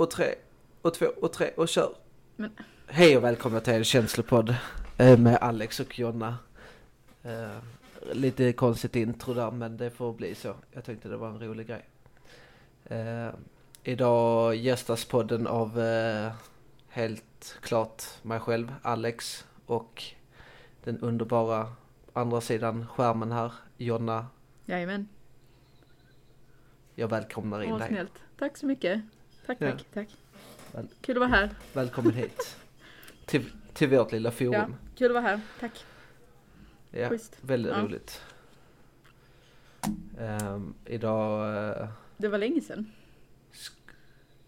och tre och två och tre och kör. Men- Hej och välkomna till en känslopodd eh, med Alex och Jonna. Eh, Lite konstigt intro där men det får bli så. Jag tänkte det var en rolig grej. Eh, Idag gästas podden av helt klart mig själv, Alex och den underbara andra sidan skärmen här, Jonna. Jajamän. Jag välkomnar in Åh, dig. snällt. Tack så mycket. Tack, Ja. tack, tack. Väl- Kul att vara här. Välkommen hit. Till, till vårt lilla Ja, forum. kul att vara här. Tack. Ja, Schysst. väldigt Ja. roligt. Ehm, idag, eh, Det var länge sedan.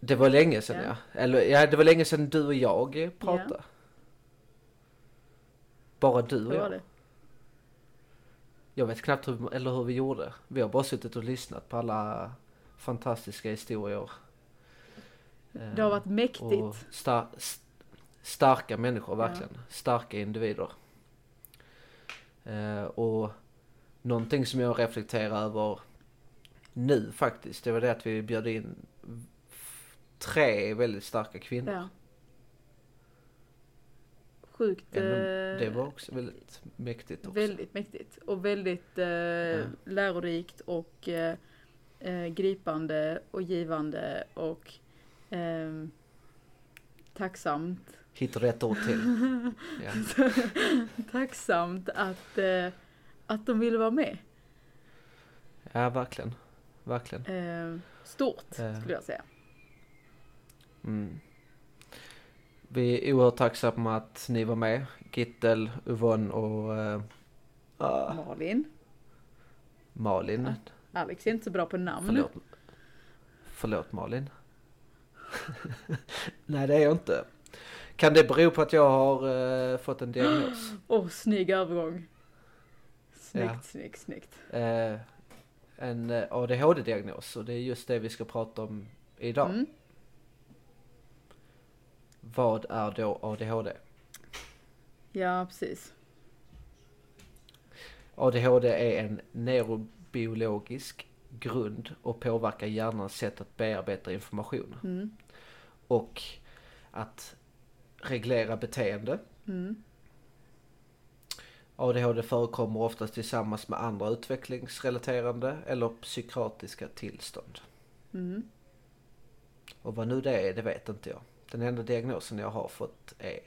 det var länge sedan ja. Ja. Eller ja, det var länge sedan du och jag pratade. Bara du och jag. det. Jag vet knappt hur, eller hur vi gjorde. Vi har bara suttit och lyssnat på alla fantastiska historier. Ehm, Det har varit mäktigt. Star st- starka människor Ja. verkligen. Starka individer. Eh, och någonting som jag reflekterar över nu faktiskt, det var det att vi bjöd in tre väldigt starka kvinnor. Ja. Sjukt. Eh, Det var också väldigt mäktigt också. Väldigt mäktigt och väldigt eh, lärorikt och eh, eh, gripande och givande och eh, tacksamt. Hittar rätt ord till. Ja. tacksamt att, eh, att de ville vara med. ja, verkligen. Verkligen. Eh, stort skulle jag säga. Mm. Vi är oerhört tacksamma att ni var med. Gittel, Yvonne och ah, Malin. Malin. Alex är inte så bra på namn. Förlåt. Förlåt Malin. Nej det är jag inte. Kan det bero på att jag har eh, fått en diagnos? Åh, snygg övergång. Snyggt, Ja. snyggt, snyggt. Eh, en eh, ADHD-diagnos och det är just det vi ska prata om idag. Mm. Vad är då ADHD? Ja, precis. ADHD är en neurobiologisk grund och påverkar hjärnans sätt att bearbeta information. Mm. Och att reglera beteende. Mm. ADHD förekommer oftast tillsammans med andra utvecklingsrelaterande eller psykiatriska tillstånd. Mm. Och vad nu det är, det vet inte jag. Den enda diagnosen jag har fått är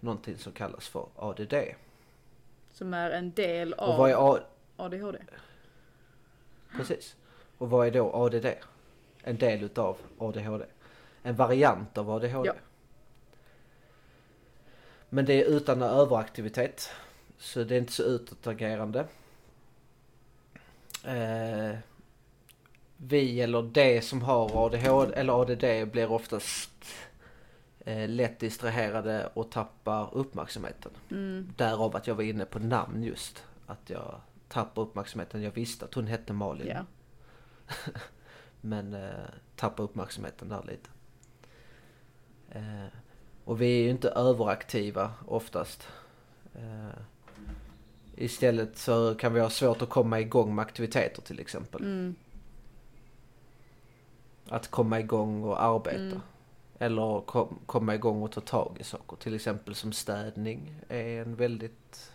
någonting som kallas för ADD. Som är en del av A- ADHD. Precis. Och vad är då ADD? En del utav ADHD. En variant av ADHD. Ja. Men det är utan överaktivitet. Så det är inte så utåtagerande. Eh, vi eller det som har ADHD eller ADD blir oftast eh, lätt distraherade och tappar uppmärksamheten. Mm. Därav att jag var inne på namn just. Att jag tappar uppmärksamheten. Jag visste att hon hette Malin. Ja. Men eh, tappar uppmärksamheten där lite. Eh, och vi är ju inte överaktiva oftast. Eh, istället så kan vi ha svårt att komma igång med aktiviteter till exempel. Mm. Att komma igång och arbeta. Mm. Eller kom, komma igång och ta tag i saker. Till exempel som städning är en väldigt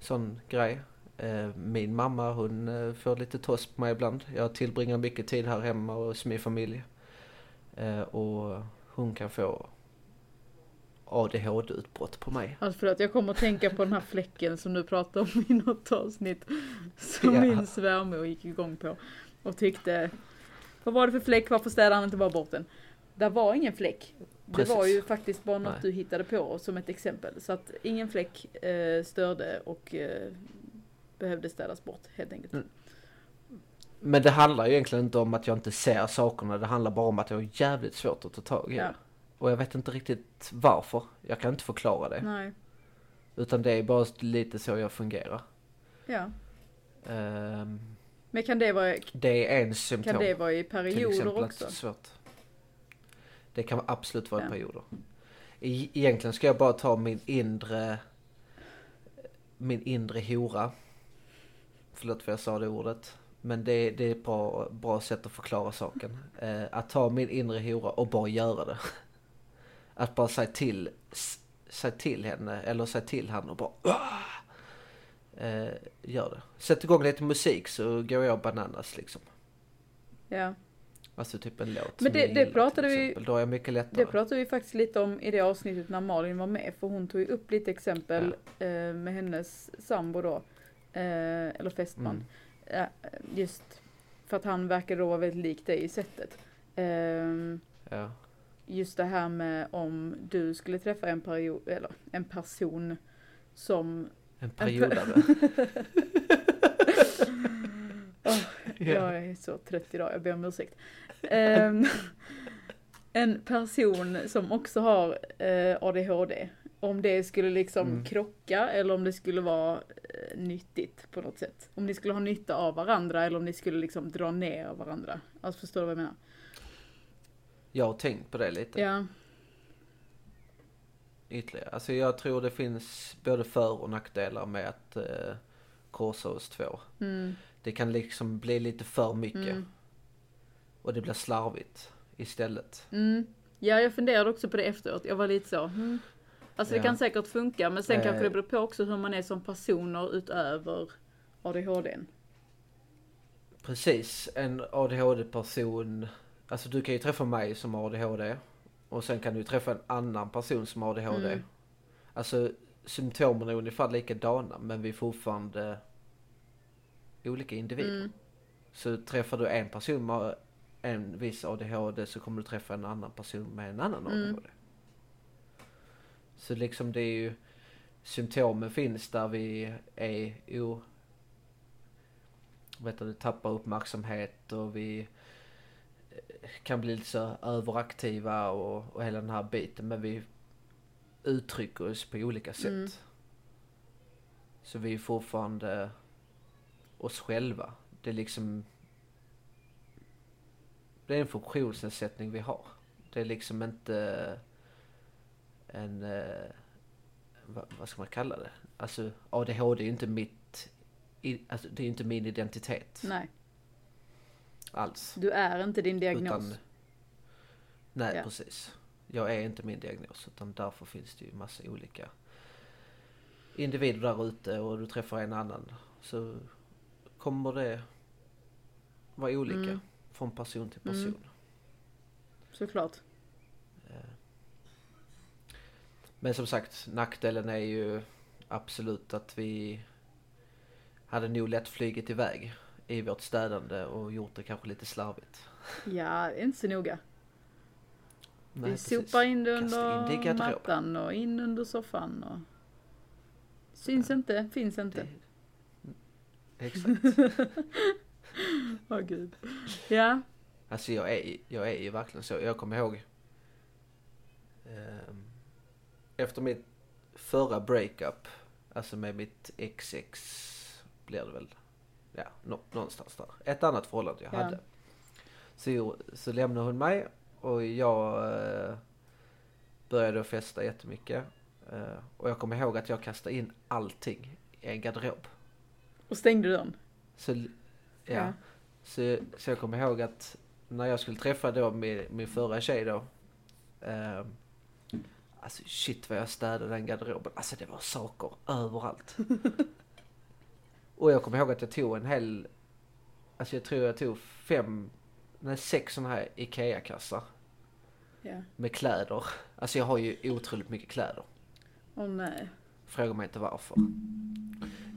sån grej. Eh, Min mamma hon får lite toss på mig ibland. Jag tillbringar mycket tid här hemma hos min familj. Och hon kan få ADHD-utbrott på mig. Alltså förlåt, jag kommer att tänka på den här fläcken som du pratade om i något avsnitt. Som Ja. min svärmor gick igång på. Och tyckte, vad var det för fläck, varför städade han inte bara bort den? Det var ingen fläck. Det Precis. var ju faktiskt bara något Nej. du hittade på som ett exempel. Så att ingen fläck eh, störde och eh, behövde städas bort helt enkelt. Mm. Men det handlar ju egentligen inte om att jag inte ser sakerna. Det handlar bara om att jag har jävligt svårt att ta tag i Ja. Och jag vet inte riktigt varför. Jag kan inte förklara det. Nej, Utan det är bara lite så jag fungerar. ja. Ehm, Men kan det vara, det är en symptom. kan det vara i perioder också? Svårt. Det kan absolut vara i Ja. perioder. E- Egentligen ska jag bara ta min inre min inre hora. Förlåt för jag sa det ordet. Men det, det är ett bra, bra sätt att förklara saken. Eh, att ta min inre hora och bara göra det. Att bara säga till, säga till henne eller säga till han och bara eh, gör det. Sätt igång lite musik så går jag bananas liksom. Ja. Alltså typ en låt Men det, det pratade vi. Då är jag mycket lättare. Det pratade vi faktiskt lite om i det avsnittet när Malin var med, för hon tog ju upp lite exempel eh, med hennes sambo då, eh, eller fästman. Mm. Eh, just för att han verkade då vara väldigt lik dig i sättet. Eh, Ja. just det här med om du skulle träffa en, period, eller en person som... En pe- periodare. Åh, Jag är så trött idag, jag ber om ursäkt. Ehm, en person som också har eh, ADHD, om det skulle liksom Mm. krocka eller om det skulle vara eh, nyttigt på något sätt. Om ni skulle ha nytta av varandra eller om ni skulle liksom dra ner av varandra. Alltså förstår du vad jag menar? Jag har tänkt på det lite. Ja, Ytterligare. Alltså jag tror det finns både för och nackdelar med att eh, korsa oss två. mm, Det kan liksom bli lite för mycket. mm, Och det blir slarvigt istället. mm. Ja, jag funderade också på det efteråt. Jag var lite så, hmm. Alltså det kan säkert funka, men sen Eh. kanske det beror på också hur man är som personer utöver ADHDn. Precis, en ADHD-person. Alltså du kan ju träffa mig som har ADHD. Och sen kan du träffa en annan person som har ADHD. Mm. Alltså symptomen är ungefär likadana men vi är fortfarande olika individer. Mm. Så träffar du en person med en viss ADHD så kommer du träffa en annan person med en annan Mm. ADHD. Så liksom det är ju symptomen finns där vi är o... Vet du, tappar uppmärksamhet och vi eh, kan bli lite så överaktiva och, och hela den här biten men vi uttrycker oss på olika sätt. Mm. Så vi är fortfarande oss själva. Det är liksom det är en funktionsnedsättning vi har. Det är liksom inte en, eh, vad, vad ska man kalla det? Alltså ADHD är ju inte mitt, i, alltså, det är ju inte min identitet Nej, alls. du är inte din diagnos. Utan, nej Ja. precis. Jag är inte min diagnos utan därför finns det ju massa olika individer där ute och du träffar en annan så kommer det vara olika Mm. från person till Mm. person. Såklart. Men som sagt, nackdelen är ju absolut att vi hade nog lätt flugit iväg i vårt städande och gjort det kanske lite slarvigt. Ja, inte så noga. Nej, vi precis. sopar in det in under mattan och in under soffan och... Syns inte, finns inte. Det, exakt. Åh gud. Ja. Alltså jag är, jag är ju verkligen så. Jag kommer ihåg ehm, efter mitt förra breakup, alltså med mitt XX blir det väl, ja, nå, någonstans där. Ett annat förhållande jag Ja. hade. Så, så lämnade hon mig och jag eh, började festa jättemycket. Eh, och jag kommer ihåg att jag kastade in allting i en garderob. Och stängde dörren. Så, ja. Ja. Så, så jag kommer ihåg att när jag skulle träffa då min, min förra tjej då. Eh, alltså shit vad jag städade den garderoben. Alltså det var saker överallt. och jag kommer ihåg att jag tog en hel, alltså jag tror jag tog fem, nej sex sådana här IKEA-kassar. Ja. Med kläder. Alltså jag har ju otroligt mycket kläder. Åh nej. Fråga mig inte varför.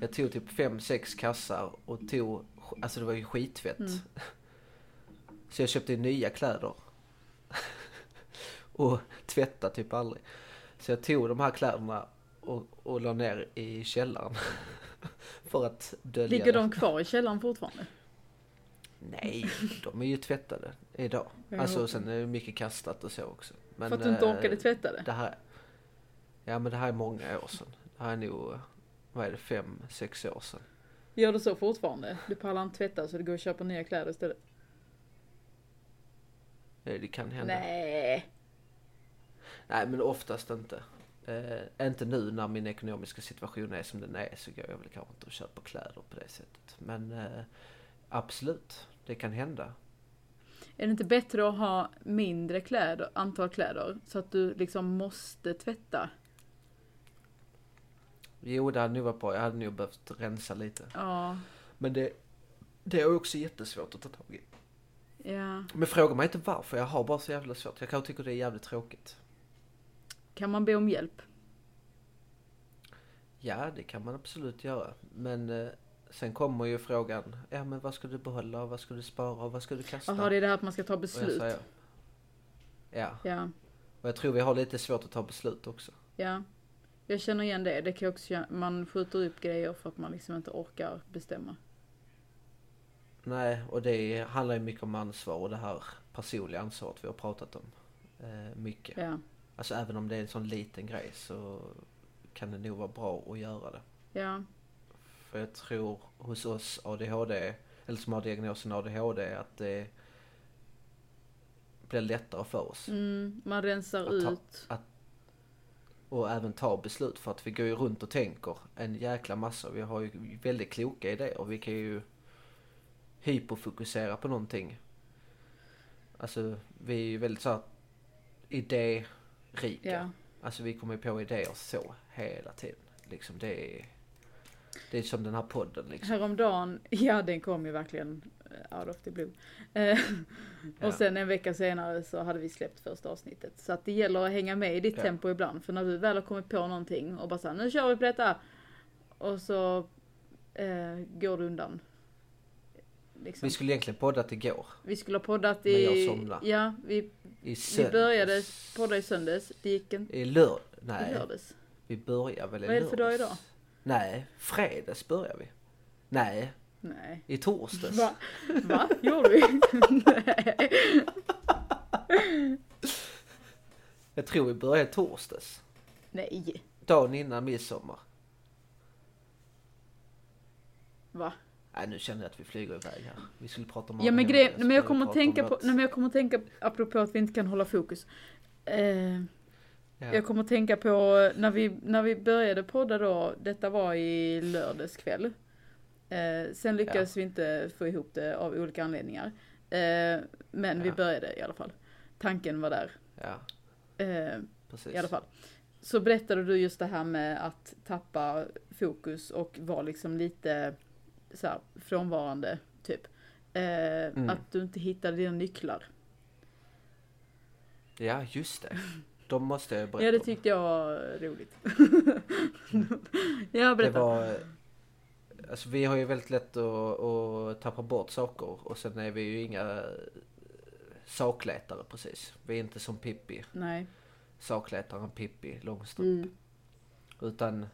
Jag tog typ fem, sex kassar och tog, alltså det var ju skittvätt. Mm. Så jag köpte nya kläder. Och tvättade typ aldrig. Så jag tog de här kläderna och, och la ner i källaren. för att dölja Ligger det. de kvar i källaren fortfarande? Nej, de är ju tvättade idag. Alltså sen är det mycket kastat och så också. Men, för att du inte eh, orkade tvätta det? Det här, ja men det här är många år sedan. Det här är nog, eh, vad är det, fem, sex år sedan. Gör du så fortfarande? Du pallar inte tvätta så du går och köper nya kläder istället? Eh, Det kan hända. Nej. Nej men oftast inte. Eh, inte nu när min ekonomiska situation är som den är så går jag väl kanske inte och köper kläder på det sättet. Men eh, Absolut, det kan hända. Är det inte bättre att ha mindre kläder, antal kläder så att du liksom måste tvätta? Jo, det hade nog varit bra. Jag hade nog behövt rensa lite. Ja, Men det, det är också jättesvårt att ta tag i. ja. Men fråga mig inte varför, jag har bara så jävla svårt. Jag kanske tycker det är jävligt tråkigt. Kan man be om hjälp? Ja, det kan man absolut göra. Men eh, sen kommer ju frågan, ja men vad ska du behålla och vad ska du spara och vad ska du kasta? Jaha, det är det här att man ska ta beslut. säger, ja, Ja, och jag tror vi har lite svårt att ta beslut också. ja. Jag känner igen det. Det kan också, man skjuter upp grejer för att man liksom inte orkar bestämma. Nej, och det handlar ju mycket om ansvar och det här personliga ansvaret vi har pratat om. Eh, mycket. Ja, Alltså även om det är en sån liten grej så kan det nog vara bra att göra det. ja, För jag tror hos oss ADHD, eller som har diagnosen ADHD, att det blir lättare för oss. mm, man rensar Att ta- ut. Och även ta beslut för att vi går ju runt och tänker en jäkla massa. Vi har ju väldigt kloka idéer och vi kan ju hyperfokusera på någonting. Alltså vi är ju väldigt så här idérika. Ja, Alltså vi kommer på idéer så hela tiden. Liksom det är, det är som den här podden liksom. häromdagen, ja den kom ju verkligen eh, out of the blue. Eh, Ja. Och sen en vecka senare så hade vi släppt första avsnittet. Så att det gäller att hänga med i ditt Ja. tempo ibland. För när du väl har kommit på någonting och bara såhär, nu kör vi på detta. Och så eh, går det undan. Liksom. Vi skulle egentligen poddat igår. Vi skulle ha poddat Men i... jag somnade. Ja, vi, I vi söndags. började podda i söndags. Det gick inte I lörd... i Nej, lördags. vi börjar väl i Vad är det för dag lördags. idag? Nej, fredags börjar vi. Nej, Nej. i torsdags. Va? Va? Gjorde vi? Nej. Jag tror vi börjar i torsdags. Nej. Dagen innan midsommar. Va? Nej, nu känner jag att vi flyger iväg här. Vi skulle prata om Ja men grejen, men jag vi kommer att tänka på, nej men jag kommer att tänka, apropå att vi inte kan hålla fokus. Eh, Ja. Jag kommer att tänka på när vi, när vi började podda då, detta var i lördags kväll. Eh, sen lyckades vi inte få ihop det av olika anledningar. Eh, men vi Ja. började i alla fall. Tanken var där. Ja, Eh, precis. I alla fall. Så berättade du just det här med att tappa fokus och vara liksom lite så här, frånvarande, typ. Eh, Mm. Att du inte hittade dina nycklar. Ja, just det. De måste jag berätta Ja, det tyckte jag var roligt. ja, Det berätta. var... Alltså vi har ju väldigt lätt att, att tappa bort saker och sen är vi ju inga eh, sakletare precis. Vi är inte som Pippi, Nej. sakletaren Pippi Långstrump. Mm. Utan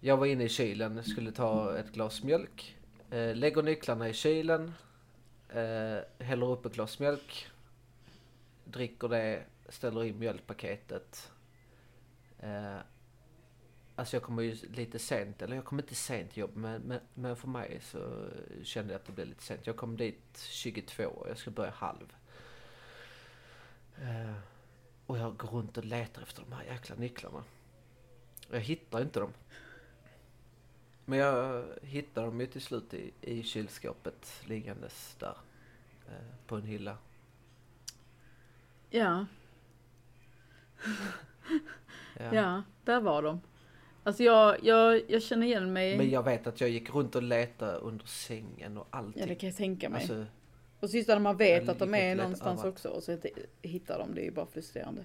jag var inne i kylen, skulle ta ett glas mjölk. Eh, lägger nycklarna i kylen. Eh, häller upp ett glas mjölk. Dricker det, ställer in mjölkpaketet. Eh, alltså jag kommer ju lite sent, eller jag kommer inte sent till jobb men, men, men för mig så kände jag att det blev lite sent. Jag kom dit 22 och jag ska börja halv. Eh, och jag går runt och letar efter de här jäkla nycklarna. Jag hittar inte dem. Men jag hittar dem ju till slut i, i kylskåpet liggandes där. Eh, på en hylla. Ja, Ja. ja, där var de. Alltså jag, jag, jag känner igen mig. Men jag vet att jag gick runt och letade under sängen och allting. Ja, det kan jag tänka mig. Alltså, Och sist när man vet att de är någonstans överallt. också och så hittar de, det är ju bara frustrerande.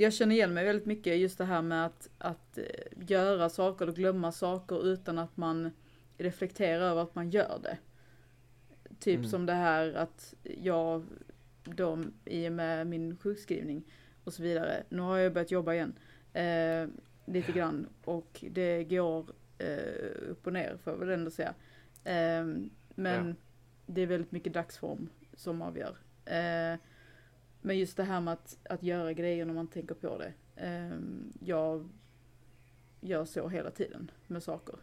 Jag känner igen mig väldigt mycket just det här med att, att eh, göra saker och glömma saker utan att man reflekterar över att man gör det. Typ Mm. som det här att jag då i och med min sjukskrivning och så vidare. Nu har jag börjat jobba igen. Eh, lite grann och det går eh, upp och ner får jag väl ändå säga. Eh, men Ja. det är väldigt mycket dagsform som avgör. Eh, men just det här med att, att göra grejer när man tänker på det. Ehm, jag gör så hela tiden med saker.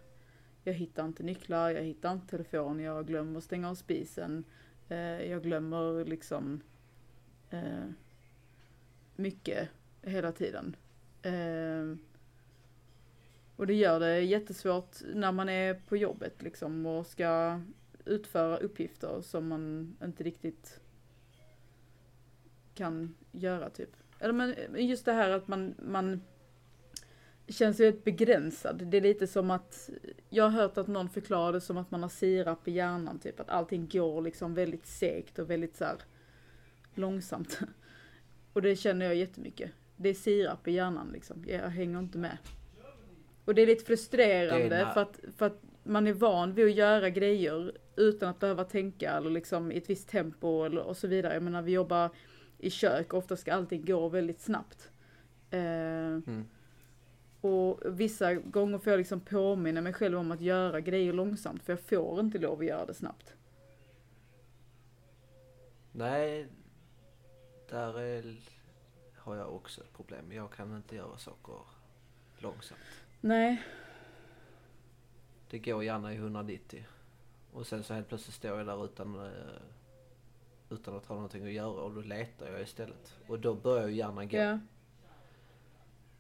Jag hittar inte nycklar, jag hittar inte telefon, jag glömmer stänga av spisen. Ehm, jag glömmer liksom eh, mycket hela tiden. Ehm, och det gör det jättesvårt när man är på jobbet liksom och ska utföra uppgifter som man inte riktigt kan göra typ. Eller men just det här att man, man känns ju begränsad. Det är lite som att, jag har hört att någon förklarar det som att man har sirap i hjärnan typ. Att allting går liksom väldigt segt och väldigt så här långsamt. Och det känner jag jättemycket. Det är sirap i hjärnan liksom. Jag hänger inte med. Och det är lite frustrerande Det är för, att, för att man är van vid att göra grejer utan att behöva tänka eller liksom i ett visst tempo eller, och så vidare. Jag menar vi jobbar i kök, ofta ska allting gå väldigt snabbt. Eh, Mm. och vissa gånger får jag liksom påminna mig själv om att göra grejer långsamt för jag får inte lov att göra det snabbt. Nej, där är, har jag också ett problem. Jag kan inte göra saker långsamt. Nej, Det går gärna i 190. Och sen så helt plötsligt står jag där utan, eh, utan att ha någonting att göra och då letar jag istället. Och då börjar ju hjärnan gå. ja.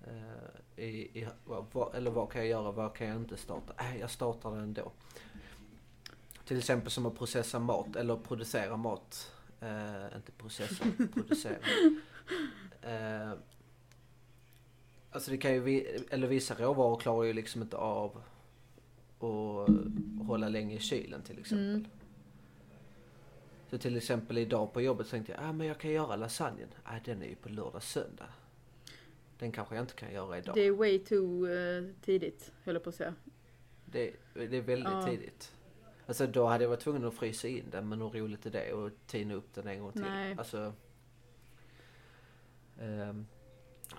Eh, i, i, vad, eller vad kan jag göra, vad kan jag inte starta? Äh, jag startar den ändå. Till exempel som att processa mat eller producera mat. Eh, inte processa, producera. Eh, alltså det kan ju, vi, eller vissa råvaror klarar ju liksom inte av att hålla länge i kylen till exempel. Mm. Så till exempel idag på jobbet tänkte jag, ah, men jag kan göra lasagnen. Ah, den är ju på lördag söndag. Den kanske jag inte kan göra idag. Det är way too eh, tidigt, höll jag på att säga. Det, det är väldigt Ja. tidigt. Alltså då hade jag varit tvungen att frysa in den, men hur roligt är det? Och tina upp den en gång till. Nej. Alltså, ehm,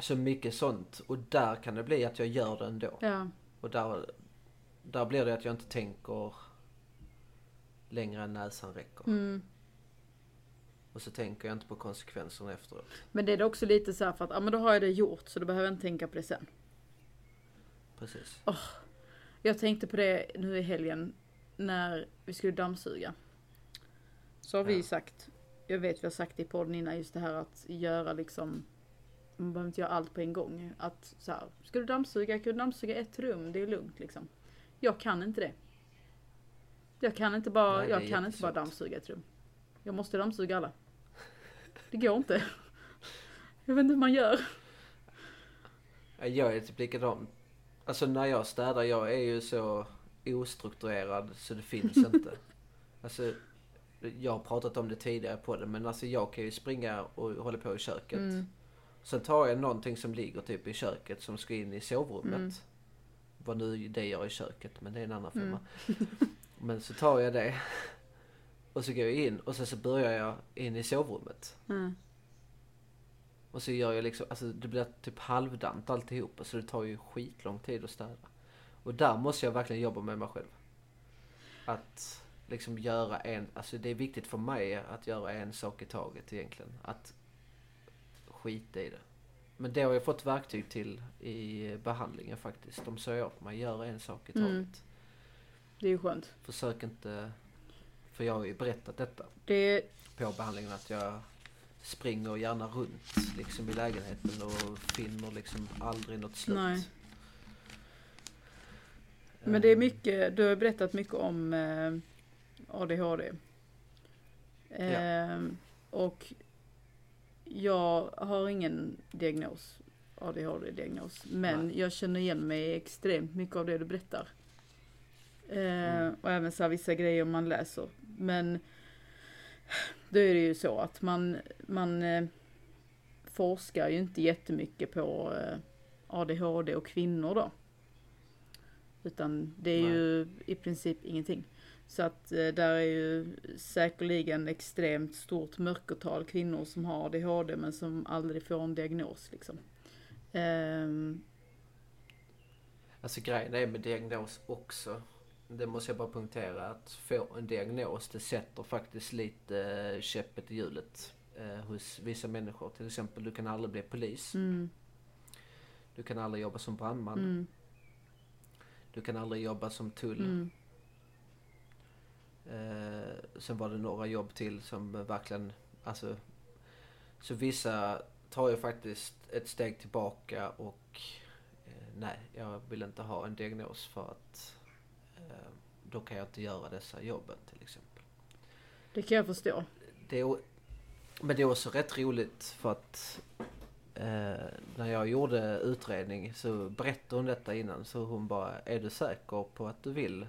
så mycket sånt. Och där kan det bli att jag gör det ändå. Ja, Och där, där blir det att jag inte tänker längre än näsan räcker. mm. Och så tänker jag inte på konsekvenserna efteråt. Men det är också lite så här för att, ja men då har jag det gjort så då behöver jag inte tänka på det sen. Precis. Jag tänkte på det nu i helgen när vi skulle dammsuga. Så har vi Ja. sagt, jag vet vi har sagt det i podden innan, just det här att göra liksom, man behöver inte göra allt på en gång. Att så här, ska du dammsuga, kan du dammsuga ett rum, det är lugnt liksom. Jag kan inte det. Jag kan inte bara, Nej, jag kan inte bara dammsuga ett rum. Jag måste dammsuga alla. Det går inte. Jag vet inte hur man gör. Ja, Jag är typ likadan. Alltså när jag städar, jag är ju så ostrukturerad så det finns inte. Alltså, jag har pratat om det tidigare på det men alltså jag kan ju springa och hålla på i köket. Mm. Sen tar jag någonting som ligger typ i köket som ska in i sovrummet. Mm. Vad nu det gör i köket men det är en annan Mm. femma. men så tar jag det. Och så går jag in och sen så börjar jag in i sovrummet. Mm. Och så gör jag liksom, alltså det blir typ halvdant alltihopa så det tar ju skitlång tid att städa. Och där måste jag verkligen jobba med mig själv. Att liksom göra en, alltså det är viktigt för mig att göra en sak i taget egentligen. Att skita i det. Men det har jag fått verktyg till i behandlingen faktiskt. De sa åt mig, gör en sak i taget. Mm. Det är ju skönt. Försök inte, för jag har ju berättat detta Det, på behandlingen att jag springer gärna runt liksom i lägenheten och finner liksom aldrig något slut. Nej. Men det är mycket, du har berättat mycket om eh, ADHD. Eh, Och jag har ingen diagnos, ADHD-diagnos. Men Nej. jag känner igen mig extremt mycket av det du berättar. Eh, Mm. Och även så vissa grejer man läser. Men då är det ju så att man, man eh, forskar ju inte jättemycket på eh, ADHD och kvinnor då. Utan det är Nej. ju i princip ingenting. Så att eh, där är ju säkerligen extremt stort mörkertal kvinnor som har ADHD men som aldrig får en diagnos liksom. Ehm, Alltså grejen är med diagnos också. Det måste jag bara punktera att få en diagnos det sätter faktiskt lite eh, käppet i hjulet eh, hos vissa människor. Till exempel du kan aldrig bli polis. mm, Du kan aldrig jobba som brandman. mm, Du kan aldrig jobba som tull. mm, Eh, sen var det några jobb till som verkligen, alltså. Så vissa tar ju faktiskt ett steg tillbaka och eh, nej, jag vill inte ha en diagnos för att då kan jag inte göra dessa jobben till exempel. Det kan jag förstå. Det är, men det är också rätt roligt för att eh, när jag gjorde utredning så berättade hon detta innan så hon bara, är du säker på att du vill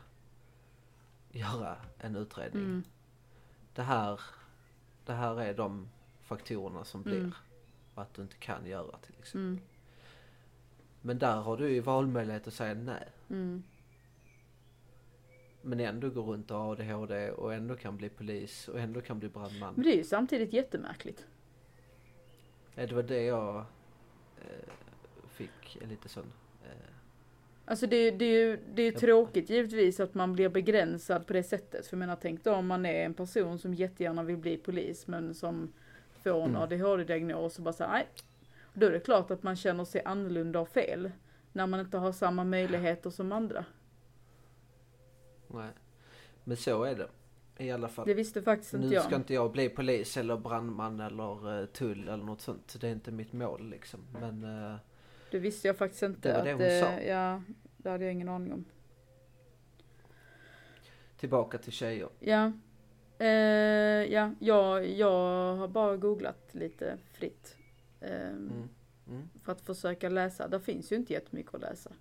göra en utredning? Mm. Det här, det här är de faktorerna som blir Mm. och att du inte kan göra till exempel. Mm. Men där har du ju valmöjlighet att säga nej. Mm. Men ändå gå runt och ha ADHD och ändå kan bli polis och ändå kan bli brandman. Men det är ju samtidigt jättemärkligt. Det var det jag eh, fick en lite sån... Eh, Alltså det, det är ju det är tråkigt givetvis att man blir begränsad på det sättet. För jag menar, tänk då om man är en person som jättegärna vill bli polis men som får en Mm. ADHD-diagnos och bara säger nej. Då är det klart att man känner sig annorlunda och fel. När man inte har samma möjligheter som andra. Nej. Men så är det. I alla fall. Det visste faktiskt inte Nu jag. ska inte jag bli polis eller brandman eller eh, tull eller något sånt. Det är inte mitt mål liksom. Men eh, Det visste jag faktiskt inte. Det var det hon eh, sa. Ja, det hade jag ingen aning om. tillbaka till tjejer. Ja. Eh, ja, jag, jag har bara googlat lite fritt. Eh, Mm. Mm. För att försöka läsa. Det finns ju inte jättemycket att läsa.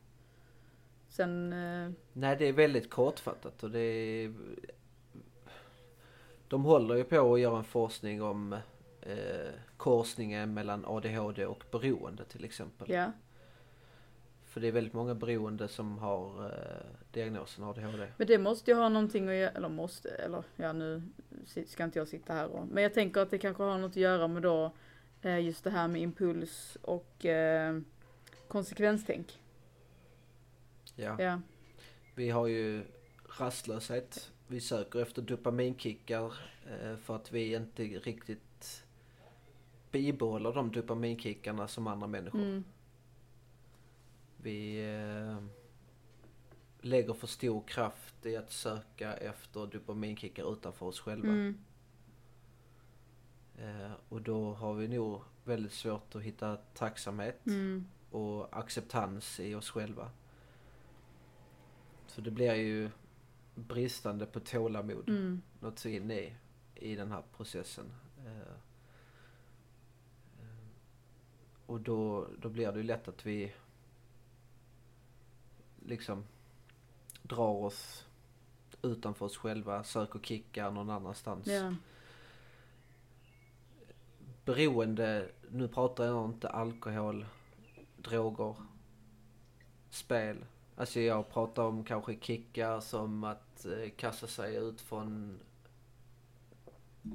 Sen, eh, Nej, det är väldigt kortfattat och det är... De håller ju på att göra en forskning om eh, korsningen mellan ADHD och beroende till exempel. ja. För det är väldigt många beroende som har eh, diagnosen ADHD. Men det måste ju ha någonting att göra, eller måste, eller ja nu ska inte jag sitta här och, men jag tänker att det kanske har något att göra med då eh, just det här med impuls och eh, konsekvenstänk. Ja. Ja. Vi har ju rastlöshet. Vi söker efter dopaminkickar eh, för att vi inte riktigt bibehåller de dopaminkickarna som andra människor. Mm. Vi eh, lägger för stor kraft i att söka efter dopaminkickar utanför oss själva. Mm. Eh, och då har vi nog väldigt svårt att hitta tacksamhet Mm. och acceptans i oss själva. Så det blir ju bristande på tålamod Mm. något så in i, i den här processen. Eh, eh, och då, då blir det ju lätt att vi liksom drar oss utanför oss själva, söker kickar någon annanstans. Ja. Beroende, nu pratar jag inte alkohol, droger, spel. Alltså jag pratar om kanske kickar som att eh, kasta sig ut från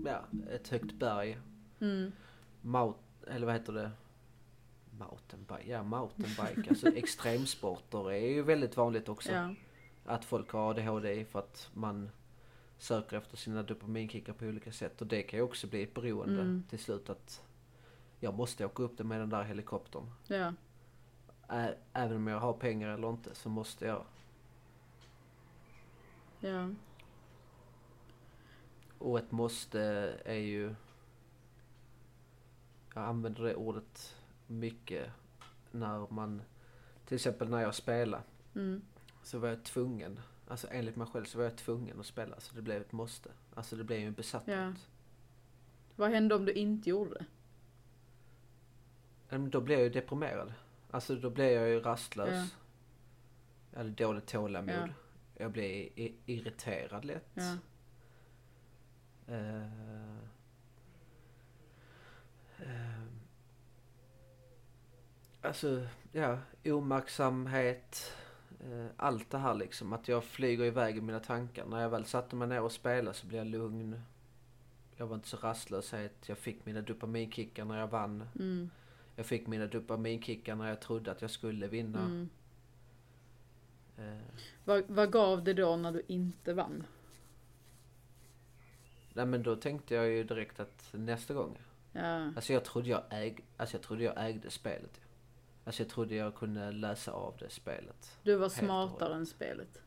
ja, ett högt berg. Mm. Mount, eller vad heter det? Mountainbike, ja mountainbike. Alltså extremsporter är ju väldigt vanligt också. Ja. Att folk har ADHD för att man söker efter sina dopaminkickar på olika sätt. Och det kan ju också bli ett beroende Mm. till slut att jag måste åka upp det med den där helikoptern. Ja. Ä- även om jag har pengar eller inte så måste jag. Ja. Och ett måste är ju... Jag använder det ordet mycket när man... Till exempel när jag spelar Mm. så var jag tvungen. Alltså enligt mig själv så var jag tvungen att spela. Så det blev ett måste. Alltså det blev ju en besatthet. Ja. Vad hände om du inte gjorde det? Då blev jag ju deprimerad. Alltså då blev jag ju rastlös. Ja. Jag hade dåligt tålamod. Ja. Jag blev i- irriterad lätt. Ja. Eh, eh, alltså, ja, omaktsamhet. Eh, allt det här liksom. Att jag flyger iväg i mina tankar. När jag väl satte mig ner och spelade så blev jag lugn. Jag var inte så rastlöshet. Jag fick mina dopaminkickar när jag vann. Mm. Jag fick mina dopaminkickar när jag trodde att jag skulle vinna. Mm. Eh, Vad, vad gav det då när du inte vann? nej men då tänkte jag ju direkt att nästa gång. Ja. Alltså jag trodde jag, äg, alltså jag trodde jag ägde spelet. Alltså jag trodde jag kunde läsa av det spelet. Du var smartare än spelet.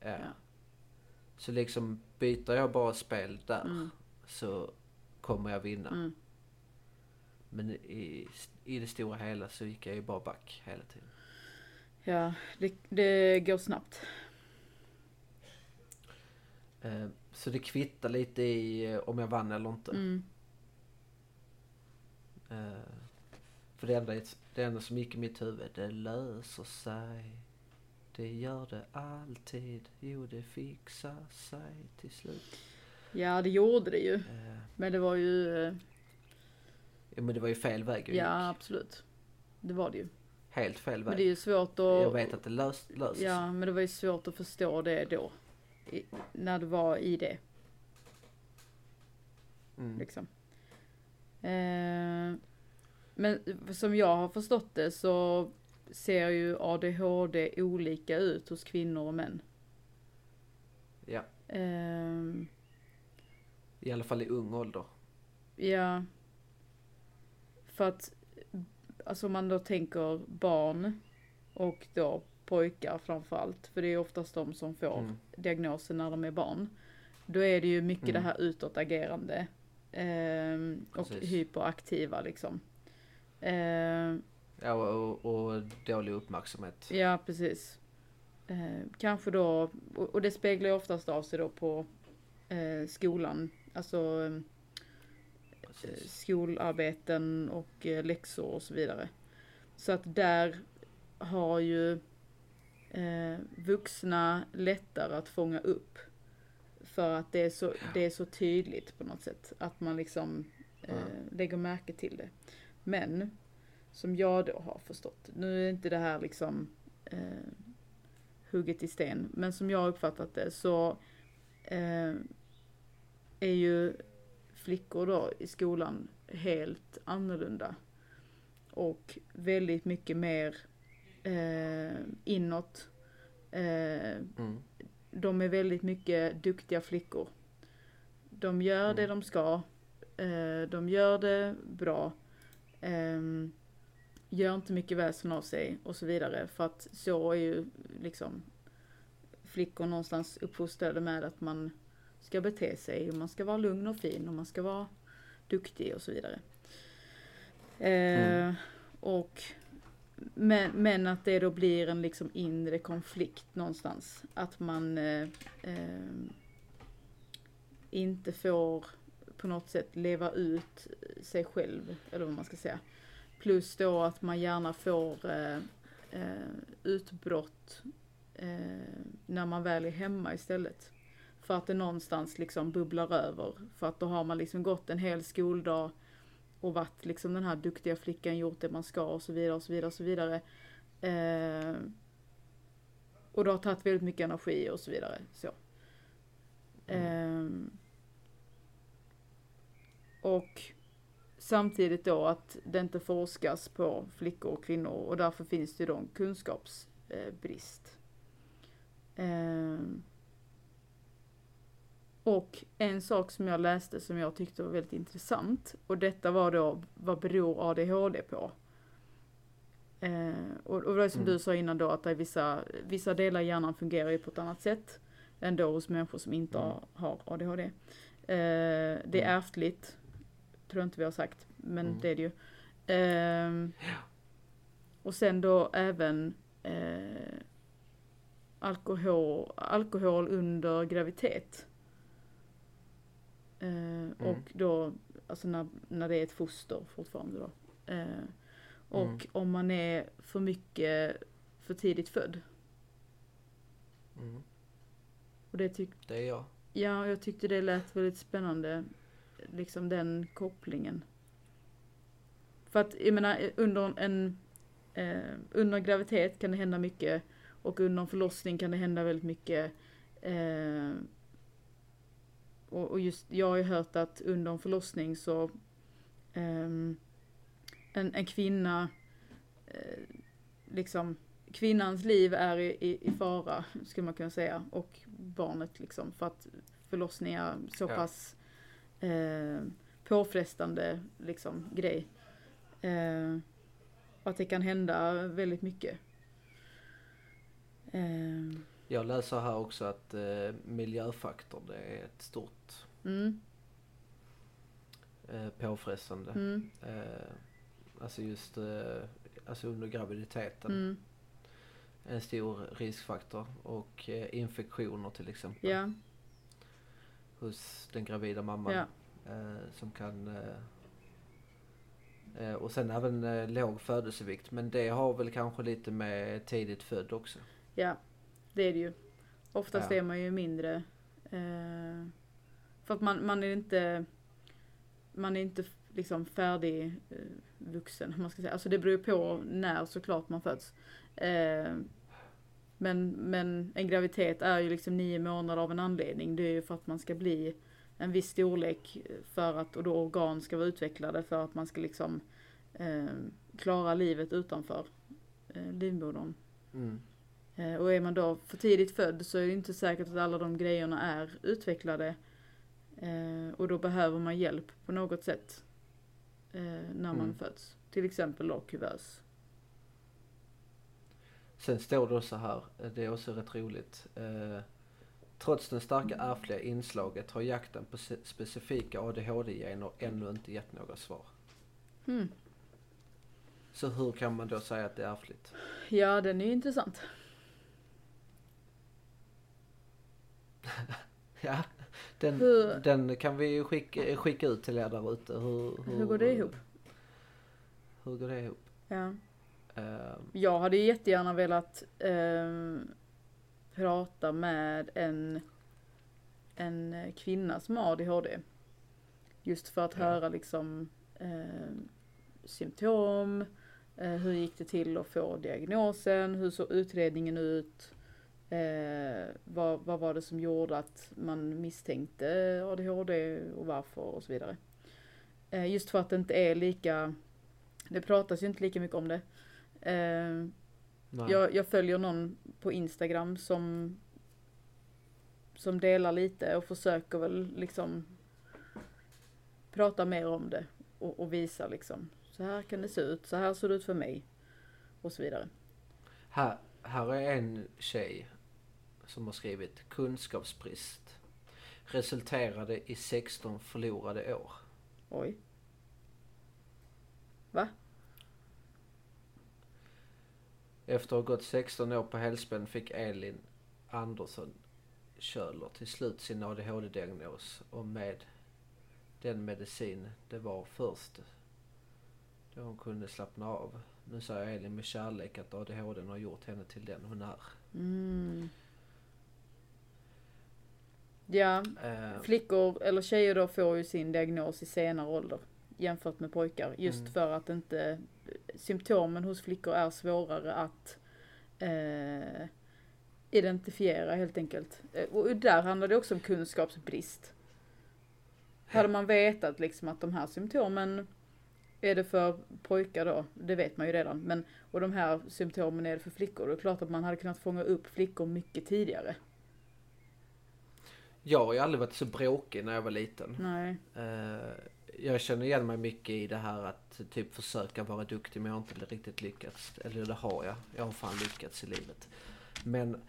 Ja. Ja. Så liksom byter jag bara spel där Mm. så kommer jag vinna. Mm. Men i, i det stora hela så gick jag ju bara back hela tiden. Ja, det, det går snabbt. Eh, så det kvittar lite i eh, om jag vann eller inte. Mm. Eh, för det enda, det enda som gick i mitt huvud, det löser sig. Det gör det alltid. Jo, det fixar sig till slut. Ja, det gjorde det ju. Men det var ju, men det var ju fel väg jag ja gick. absolut. Det var det ju. Helt fel Men väg. det är ju svårt att... Jag vet att det lös, löser sig. Ja, men det var ju svårt att förstå det då. I, när du var i det, Mm. liksom. Eh, men som jag har förstått det så ser ju ADHD olika ut hos kvinnor och män. Ja, Eh, i alla fall i ung ålder. ja. För att, alltså om man då tänker barn och då pojkar framförallt, för det är oftast de som får Mm. diagnosen när de är barn. Då är det ju mycket Mm. det här utåtagerande. ehm, och Precis. hyperaktiva liksom. Ehm, Ja, och, och dålig uppmärksamhet. ja, precis. Ehm, kanske då, och, och det speglar ju oftast av sig då på eh, skolan. Alltså eh, Precis. Skolarbeten och eh, läxor och så vidare. Så att där har ju eh, vuxna lättare att fånga upp. För att det är så, det är så tydligt på något sätt. Att man liksom eh, lägger märke till det. Men, som jag då har förstått, nu är inte det här liksom eh, hugget i sten, men som jag har uppfattat det så eh, är ju flickor då i skolan helt annorlunda. Och väldigt mycket mer eh, inåt. Eh, Mm. de är väldigt mycket duktiga flickor. De gör det Mm. de ska. Eh, de gör det bra. ehm, gör inte mycket väsen av sig och så vidare. För att så är ju liksom flickor någonstans uppfostrade med att man ska bete sig och man ska vara lugn och fin och man ska vara duktig och så vidare. Eh, Mm. Och men, men att det då blir en liksom inre konflikt någonstans. Att man eh, eh, inte får på något sätt leva ut sig själv, eller vad man ska säga. Plus då att man gärna får eh, eh, utbrott eh, när man väl är hemma istället. För att det någonstans liksom bubblar över. För att då har man liksom gått en hel skoldag och varit liksom den här duktiga flickan, gjort det man ska och så vidare och så vidare och så vidare. Eh, och det har tagit väldigt mycket energi och så vidare. Så. Eh, och samtidigt då att det inte forskas på flickor och kvinnor och därför finns det då en kunskapsbrist. Eh, och en sak som jag läste som jag tyckte var väldigt intressant och detta var då vad beror ADHD på? Eh, och, och det är som Mm. du sa innan då att det vissa, vissa delar i hjärnan fungerar ju på ett annat sätt än då hos människor som inte Mm. har, ADHD. Eh, det är Mm. ärftligt, tror jag inte vi har sagt, men Mm. det är det ju. Ehm, och sen då även eh, alkohol, alkohol under graviditet. Eh, Och då, alltså när, när det är ett foster fortfarande då. Eh, och Mm. om man är för mycket för tidigt född. Mm. Och det tyck, Det är jag. ja, jag tyckte det lät väldigt spännande. Liksom den kopplingen. För att, jag menar, under en eh, under graviditet kan det hända mycket och under en förlossning kan det hända väldigt mycket. Eh, och, och just, jag har ju hört att under en förlossning så ehm, en, en kvinna, eh, liksom, kvinnans liv är i, i, i fara, skulle man kunna säga, och barnet liksom, för att förlossning är så Ja. pass eh, påfrestande liksom, grej. Och att det kan hända väldigt mycket. Eh, Jag läser här också att eh, miljöfaktor det är ett stort mm, eh, påfrestande. mm, Eh, alltså just eh, alltså under graviditeten. mm, En stor riskfaktor. Och eh, infektioner till exempel. ja, hos den gravida mamman. Eh, som kan eh, eh, och sen även eh, låg födelsevikt men det har väl kanske lite med tidigt född också. Ja, det är det ju. Oftast Ja. är man ju mindre. Eh, för att man, man är inte man är inte liksom färdig eh, vuxen, man ska säga. Alltså det beror ju på när såklart man föds. Eh, men, men en graviditet är ju liksom nio månader av en anledning. Det är ju för att man ska bli en viss storlek för att, och då organ ska vara utvecklade för att man ska liksom eh, klara livet utanför eh, livmodern. Mm. Eh, Och är man då för tidigt född så är det inte säkert att alla de grejerna är utvecklade. Eh, Och då behöver man hjälp på något sätt. eh, När man Mm. föds. Till exempel då kuvös. Sen står det också här, det är också rätt roligt. Trots det starka ärftliga inslaget har jakten på specifika ADHD-gener ännu inte gett några svar. Hmm. Så hur kan man då säga att det är ärftligt? Ja, den är intressant. Ja, den, Hur- den kan vi skicka, skicka ut till er där ute. Hur, Hur går det ihop? Hur går det ihop? Ja. Eh, Jag hade jättegärna velat ehm, prata med en, en kvinna som har ADHD. Just för att Ja. höra liksom ehm, symptom, eh, hur gick det till att få diagnosen, hur såg utredningen ut, eh, vad, vad var det som gjorde att man misstänkte ADHD och varför och så vidare. Eh, just för att det inte är lika, det pratas ju inte lika mycket om det. Eh, jag, jag följer någon på Instagram som som delar lite och försöker väl liksom prata mer om det och, och visa liksom så här kan det se ut, så här ser det ut för mig och så vidare. Här, här är en tjej som har skrivit kunskapsbrist resulterade i 16 förlorade år. Oj. Va? Efter att ha gått 16 år på helspänn fick Elin Andersson Köhler till slut sin ADHD-diagnos och med den medicin det var först då hon kunde slappna av. Nu säger Elin med kärlek att ADHD har gjort henne till den hon är. Mm. Ja, Eh, flickor eller tjejer då får ju sin diagnos i senare ålder jämfört med pojkar. Just Mm. för att inte symptomen hos flickor är svårare att eh, identifiera helt enkelt. Eh, Och där handlar det också om kunskapsbrist. Hade man vetat liksom att de här symptomen är det för pojkar då, det vet man ju redan, men och de här symptomen är det för flickor, då är det klart att man hade kunnat fånga upp flickor mycket tidigare. Jag har ju aldrig varit så bråkig när jag var liten. Nej. Eh, jag känner igen mig mycket i det här att typ försöka vara duktig men jag har inte riktigt lyckats. Eller det har jag. Jag har fan lyckats i livet. Men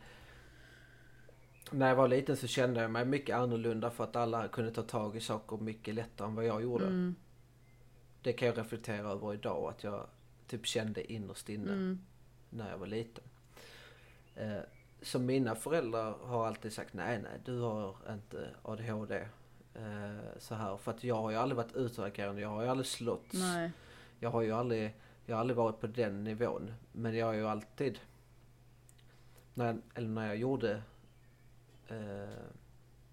när jag var liten så kände jag mig mycket annorlunda för att alla kunde ta tag i saker mycket lättare än vad jag gjorde. Mm, Det kan jag reflektera över idag att jag typ kände innerst inne mm, när jag var liten. Eh, så mina föräldrar har alltid sagt nej, nej, du har inte ADHD. Eh, så här, för att jag har ju aldrig varit utåtagerande, jag har ju aldrig slått. Jag har ju aldrig, jag har aldrig varit på den nivån. Men jag har ju alltid, när, jag- eller när jag gjorde eh,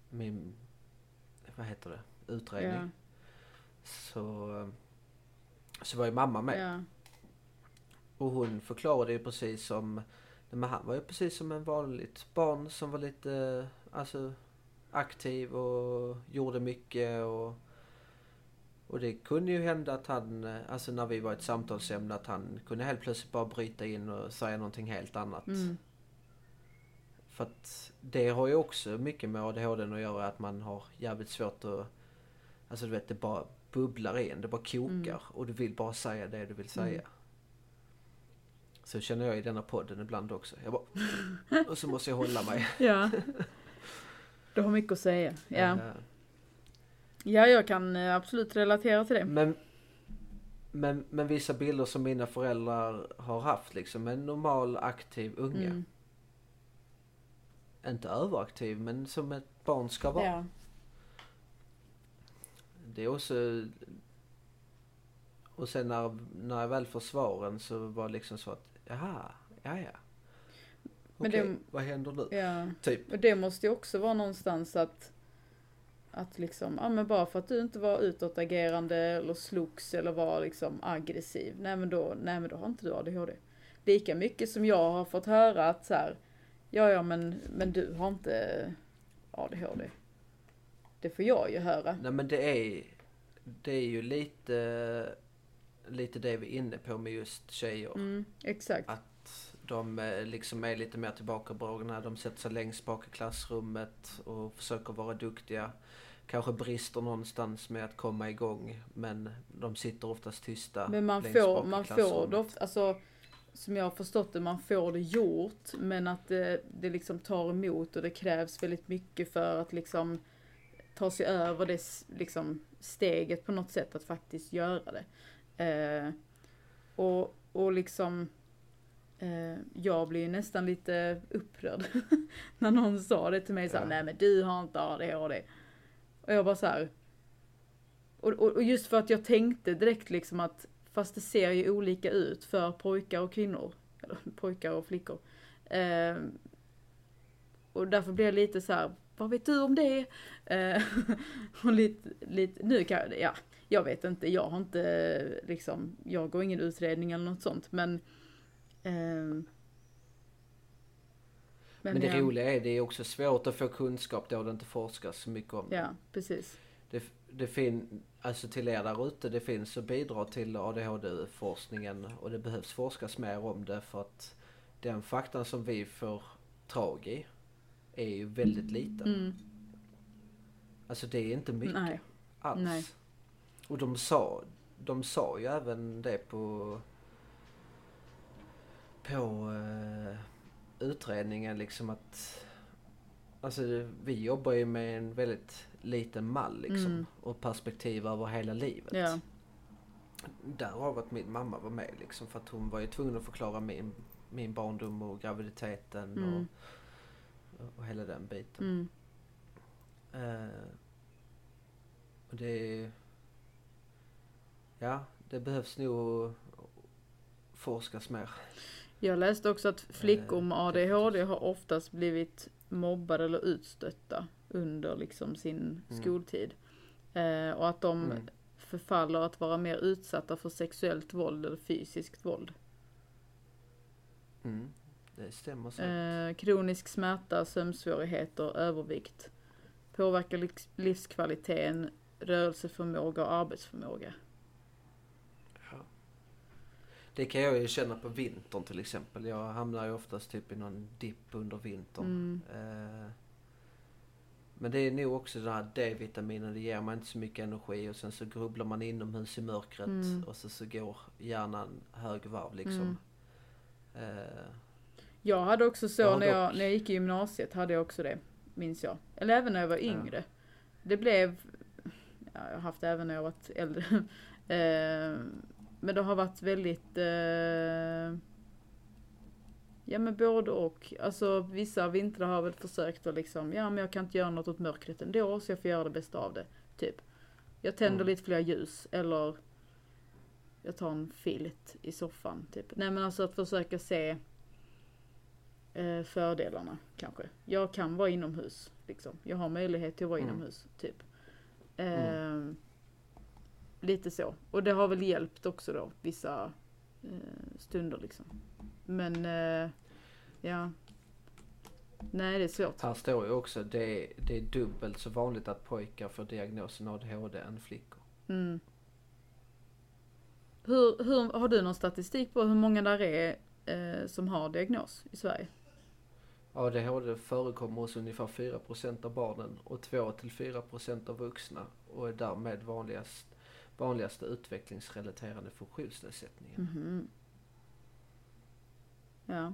min, vad heter det, utredning. Ja, Så, så var ju mamma med. ja. Och hon förklarade ju precis som, men han var ju precis som en vanligt barn som var lite, alltså aktiv och gjorde mycket och och det kunde ju hända att han, alltså när vi var ett samtalsämne, att han kunde helt plötsligt bara bryta in och säga någonting helt annat. Mm, För att det har ju också mycket med ADHD att göra, att man har jävligt svårt att, alltså du vet det bara bubblar in, det bara kokar Mm. och du vill bara säga det du vill säga. Mm. Så känner jag i denna podden ibland också. Jag bara, och så måste jag hålla mig. ja. Du har mycket att säga. Ja, Eh, ja jag kan eh, absolut relatera till det. Men, men, men vissa bilder som mina föräldrar har haft liksom, en normal aktiv unge. Mm. Inte överaktiv men som ett barn ska vara. Ja. det är också... Och sen när, när jag väl får svaren så var det liksom så att, jaha, ja ja. Men Okej, det- vad händer nu? Ja. Typ. Och det måste ju också vara någonstans att att liksom, ja men bara för att du inte var utåtagerande eller slogs eller var liksom aggressiv, nej men då, nej men då har inte du ADHD. Lika mycket som jag har fått höra att så här, ja ja men, men du har inte ADHD. Det får jag ju höra. Nej men det är, det är ju lite, lite det vi är inne på med just tjejer. Mm, exakt. Att de eh, liksom är lite mer tillbakadragna. De sätter sig längst bak i klassrummet och försöker vara duktiga. Kanske brister någonstans med att komma igång. Men de sitter oftast tysta Men man längst får, bak i man får det ofta, alltså som jag har förstått det, man får det gjort men att det, det liksom tar emot och det krävs väldigt mycket för att liksom ta sig över det liksom steget på något sätt att faktiskt göra det. Eh, och, och liksom eh, jag blir ju nästan lite upprörd när någon sa det till mig såhär, Ja. nej men du har inte ADHD. Och jag bara så här. Och, och, och just för att jag tänkte direkt liksom att fast det ser ju olika ut för pojkar och kvinnor. Eller pojkar och flickor. Eh, och därför blir jag lite så här, vad vet du om det? Eh, och lite, lite, nu kan jag, ja, jag vet inte, jag har inte liksom, jag går ingen utredning eller något sånt men ehm, Men det ja, roliga är det är också svårt att få kunskap då det inte forskas så mycket om det. Ja, precis. Det, det fin, alltså till er där ute, det finns att bidra till ADHD-forskningen och det behövs forskas mer om det för att den faktan som vi får tag i är ju väldigt liten. Mm, Alltså det är inte mycket nej. alls. nej. Och de sa, de sa ju även det på på eh, utredningen liksom att Alltså vi jobbar ju med en väldigt liten mall liksom Mm. och perspektiv över hela livet. Ja. Därav att min mamma var med liksom för att hon var ju tvungen att förklara min, min barndom och graviditeten Mm. och, och hela den biten. Mm. Eh, och det är... Ja, det behövs nog forskas mer. Jag läste också att flickor med Eh, ADHD har oftast blivit mobbade eller utstötta under liksom sin Mm. skoltid. Eh, och att de Mm. förfaller att vara mer utsatta för sexuellt våld eller fysiskt våld. Mm. Det stämmer säkert. Eh, kronisk smärta, sömnsvårigheter, övervikt. Påverkar livs- livskvaliteten, rörelseförmåga och arbetsförmåga. Ja. Det kan jag ju känna på vintern till exempel. Jag hamnar ju oftast typ i någon dipp under vintern. Mm. Eh, men det är nog också den här D-vitaminen, det ger mig inte så mycket energi och sen så grubblar man inomhus i mörkret Mm. och så, så går hjärnan högvarv liksom. Eh, Jag hade också så Jag när, jag, när jag gick i gymnasiet, hade jag också det, minns jag. Eller även när jag var Ja. yngre. Det blev, ja, jag har haft det även när jag varit äldre. eh, men det har varit väldigt, eh, ja men både och. Alltså vissa vintrar har jag väl försökt att liksom, ja men jag kan inte göra något åt mörkret ändå, så jag får göra det bästa av det. Typ. Jag tänder Mm. lite fler ljus, eller jag tar en filt i soffan. Typ. Nej men alltså att försöka se eh, fördelarna kanske. Jag kan vara inomhus. Liksom. Jag har möjlighet till att vara Mm. inomhus. Typ. Eh, Lite så. Och det har väl hjälpt också då vissa eh, stunder liksom. Men eh, ja. Nej det är svårt. här står ju också det, det är dubbelt så vanligt att pojkar får diagnosen ADHD än flickor. Mm. Hur, hur, har du någon statistik på hur många där är eh, som har diagnos i Sverige? ADHD förekommer hos ungefär 4% av barnen och 2-4% av vuxna och är därmed vanligast, vanligaste utvecklingsrelaterade funktionsnedsättningen. Mhm. Ja.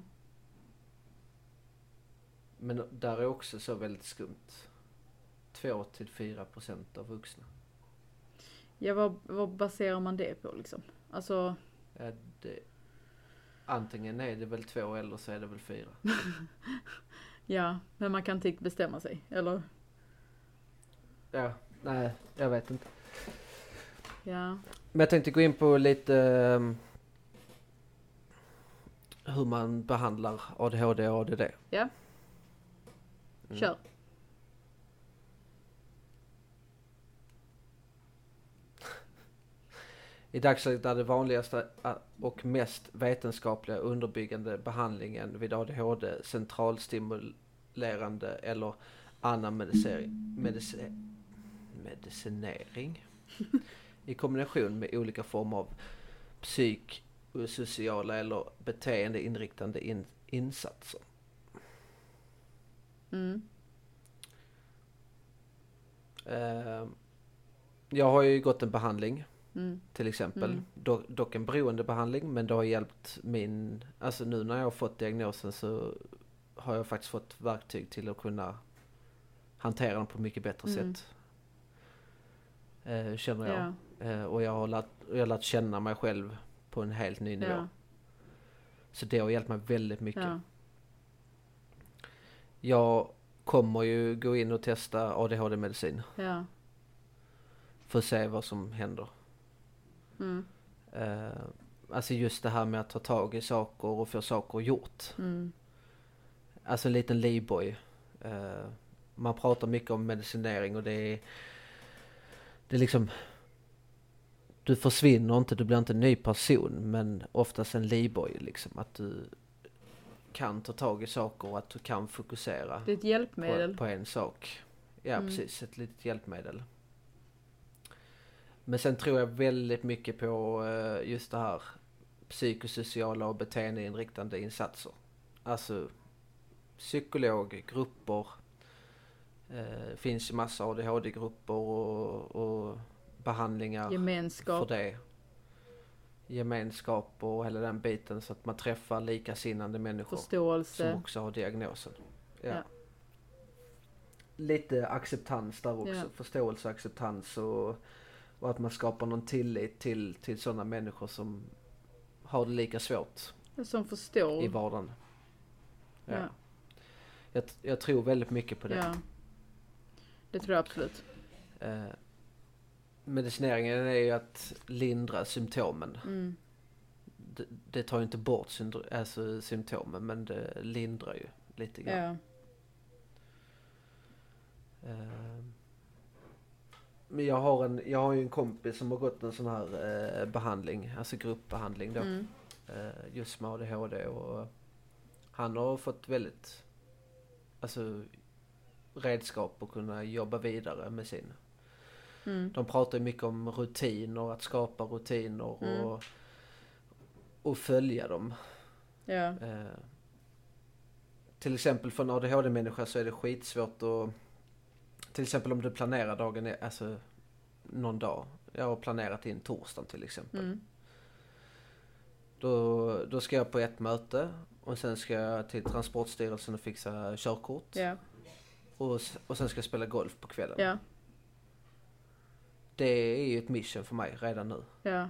Men där är också så väldigt skumt. 2-4% av vuxna. Ja, vad, vad baserar man det på liksom? Alltså, Ja, det, antingen är det väl två eller så är det väl fyra. ja, men man kan inte bestämma sig, eller? Ja, nej, jag vet inte. Ja. Men jag tänkte gå in på lite ehm, hur man behandlar ADHD och ADD. Ja. Mm. Kör. I dagsläget är det vanligaste och mest vetenskapliga underbyggande behandlingen vid ADHD centralstimulerande eller annan medicering, medici, medicinering i kombination med olika former av psykosociala eller beteendeinriktande in, insatser. Mm. Eh, jag har ju gått en behandling Mm. till exempel. Mm. Do, dock en beroendebehandling men det har hjälpt min, alltså nu när jag har fått diagnosen så har jag faktiskt fått verktyg till att kunna hantera den på mycket bättre Mm. sätt. Eh, känner jag. Ja. Eh, och jag har, lärt, jag har lärt känna mig själv på en helt ny nivå. Ja. Så det har hjälpt mig väldigt mycket. Ja. Jag kommer ju gå in och testa ADHD-medicin Ja. för att se vad som händer. Mm. Eh, alltså just det här med att ta tag i saker och få saker gjort. Mm. Alltså en liten livboj. Eh, man pratar mycket om medicinering och det är... Det är liksom... Du försvinner inte, du blir inte en ny person men oftast en livboj liksom. Att du kan ta tag i saker och att du kan fokusera Det är ett på, hjälpmedel. på en sak. Ja Mm. precis, ett litet hjälpmedel. Men sen tror jag väldigt mycket på eh, just det här psykosociala och beteendeinriktande insatser. Alltså psykolog, grupper. Eh, finns ju massa ADHD-grupper och, och behandlingar Gemenskap. för det. Gemenskap och hela den biten så att man träffar likasinnande människor som Förståelse. också har diagnosen. Ja. Ja. Lite acceptans där också. Ja. Förståelse och acceptans och, och att man skapar någon tillit till, till sådana människor som har det lika svårt Som förstår. i vardagen. Ja. Ja. Jag, jag tror väldigt mycket på det. Ja. Det tror jag absolut. Eh, medicineringen är ju att lindra symptomen. Mm. Det, det tar ju inte bort alltså, symptomen men det lindrar ju lite grann. Ja. Eh, Men jag har, en, jag har ju en kompis som har gått en sån här eh, behandling, alltså gruppbehandling då. Mm. Eh, just med ADHD och han har fått väldigt, alltså redskap att kunna jobba vidare med sin. Mm. De pratar ju mycket om rutiner, att skapa rutiner Mm. och, och följa dem. Ja. Eh, till exempel för en ADHD-människa så är det skitsvårt att... Till exempel om du planerar dagen, alltså någon dag. Jag har planerat in torsdagen till exempel. Mm. Då, då ska jag på ett möte och sen ska jag till Transportstyrelsen och fixa körkort. Ja. Och, och sen ska jag spela golf på kvällen. Ja. Det är ju ett mission för mig redan nu. Ja.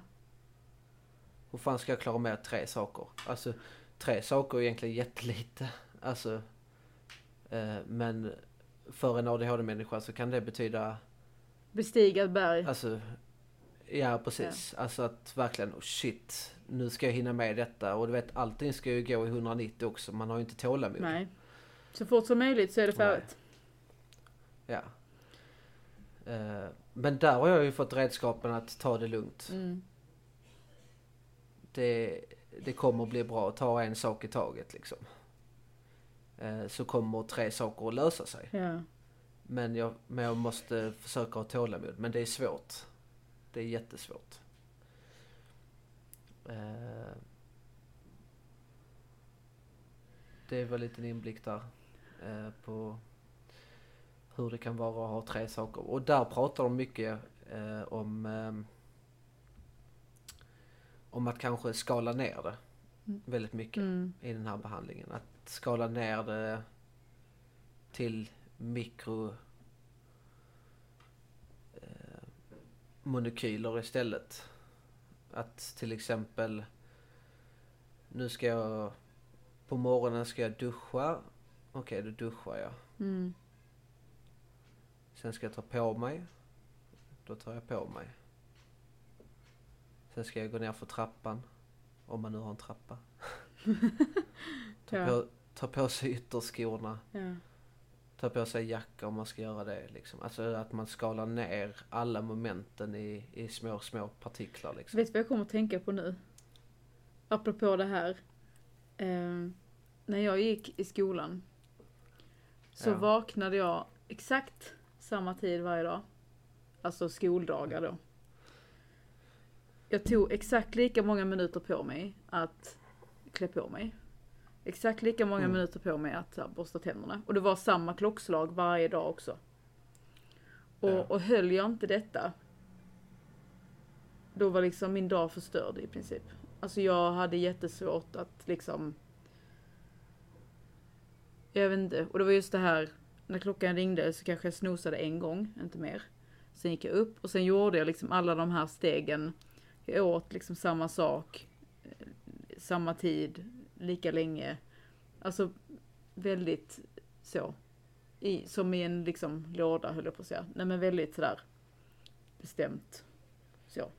Hur fan ska jag klara med tre saker? Alltså tre saker är egentligen jättelite. Alltså, eh, men för en ADHD-människa så kan det betyda, Bestiga ett berg. alltså, ja precis. Alltså att verkligen, oh shit, nu ska jag hinna med detta. Och du vet, allting ska ju gå i 190 också. Man har ju inte tålamod. Nej. Så fort som möjligt så är det färdigt. Ja. Eh, men där har jag ju fått redskapen att ta det lugnt. Mm. det, det kommer bli bra. Ta en sak i taget liksom. Eh, så kommer tre saker att lösa sig. Ja. Men jag, men jag måste försöka ha tålamod. Men det är svårt. Det är jättesvårt. Eh, det var lite en inblick där. På hur det kan vara att ha tre saker. Och där pratar de mycket eh, om ehm, om att kanske skala ner det Mm. väldigt mycket Mm. i den här behandlingen. Att skala ner det till mikro eh, molekyler istället. Att till exempel nu ska jag på morgonen ska jag duscha. Okej, då duschar jag. Mm. Sen ska jag ta på mig. Då tar jag på mig. Sen ska jag gå ner för trappan. Om man nu har en trappa. ta, Ja. på, ta på sig ytterskorna. Ja. Ta på sig jacka om man ska göra det. Liksom. Alltså att man skalar ner alla momenten i, i små, små partiklar. Liksom. Vet du vad jag kommer att tänka på nu? Apropå det här. Eh, när jag gick i skolan så Ja. vaknade jag exakt samma tid varje dag. Alltså skoldagar då. Jag tog exakt lika många minuter på mig att klä på mig. Exakt lika många Mm. minuter på mig att här, borsta tänderna. Och det var samma klockslag varje dag också. Och, Ja. och höll jag inte detta då var liksom min dag förstörd i princip. Alltså jag hade jättesvårt att liksom Jag vet inte. Och det var just det här när klockan ringde så kanske jag snosade en gång, inte mer. Sen gick jag upp och sen gjorde jag liksom alla de här stegen. Jag åt liksom samma sak, eh, samma tid, lika länge. Alltså väldigt så. I, som i en liksom låda höll jag på att säga. Nej men väldigt sådär bestämt. Så.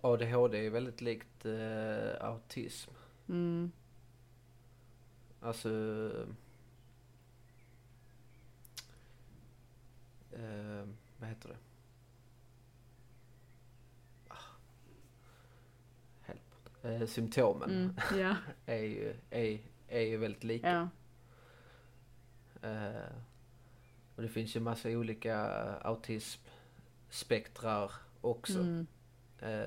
ADHD är väldigt likt eh, autism. Mm. Alltså... Eh, vad heter det? Ah. Help. Eh, symptomen Mm. Ja, är, ju, är, är ju väldigt lika. ja. Eh, och det finns ju massa olika autismspektrar också. Mm. Eh,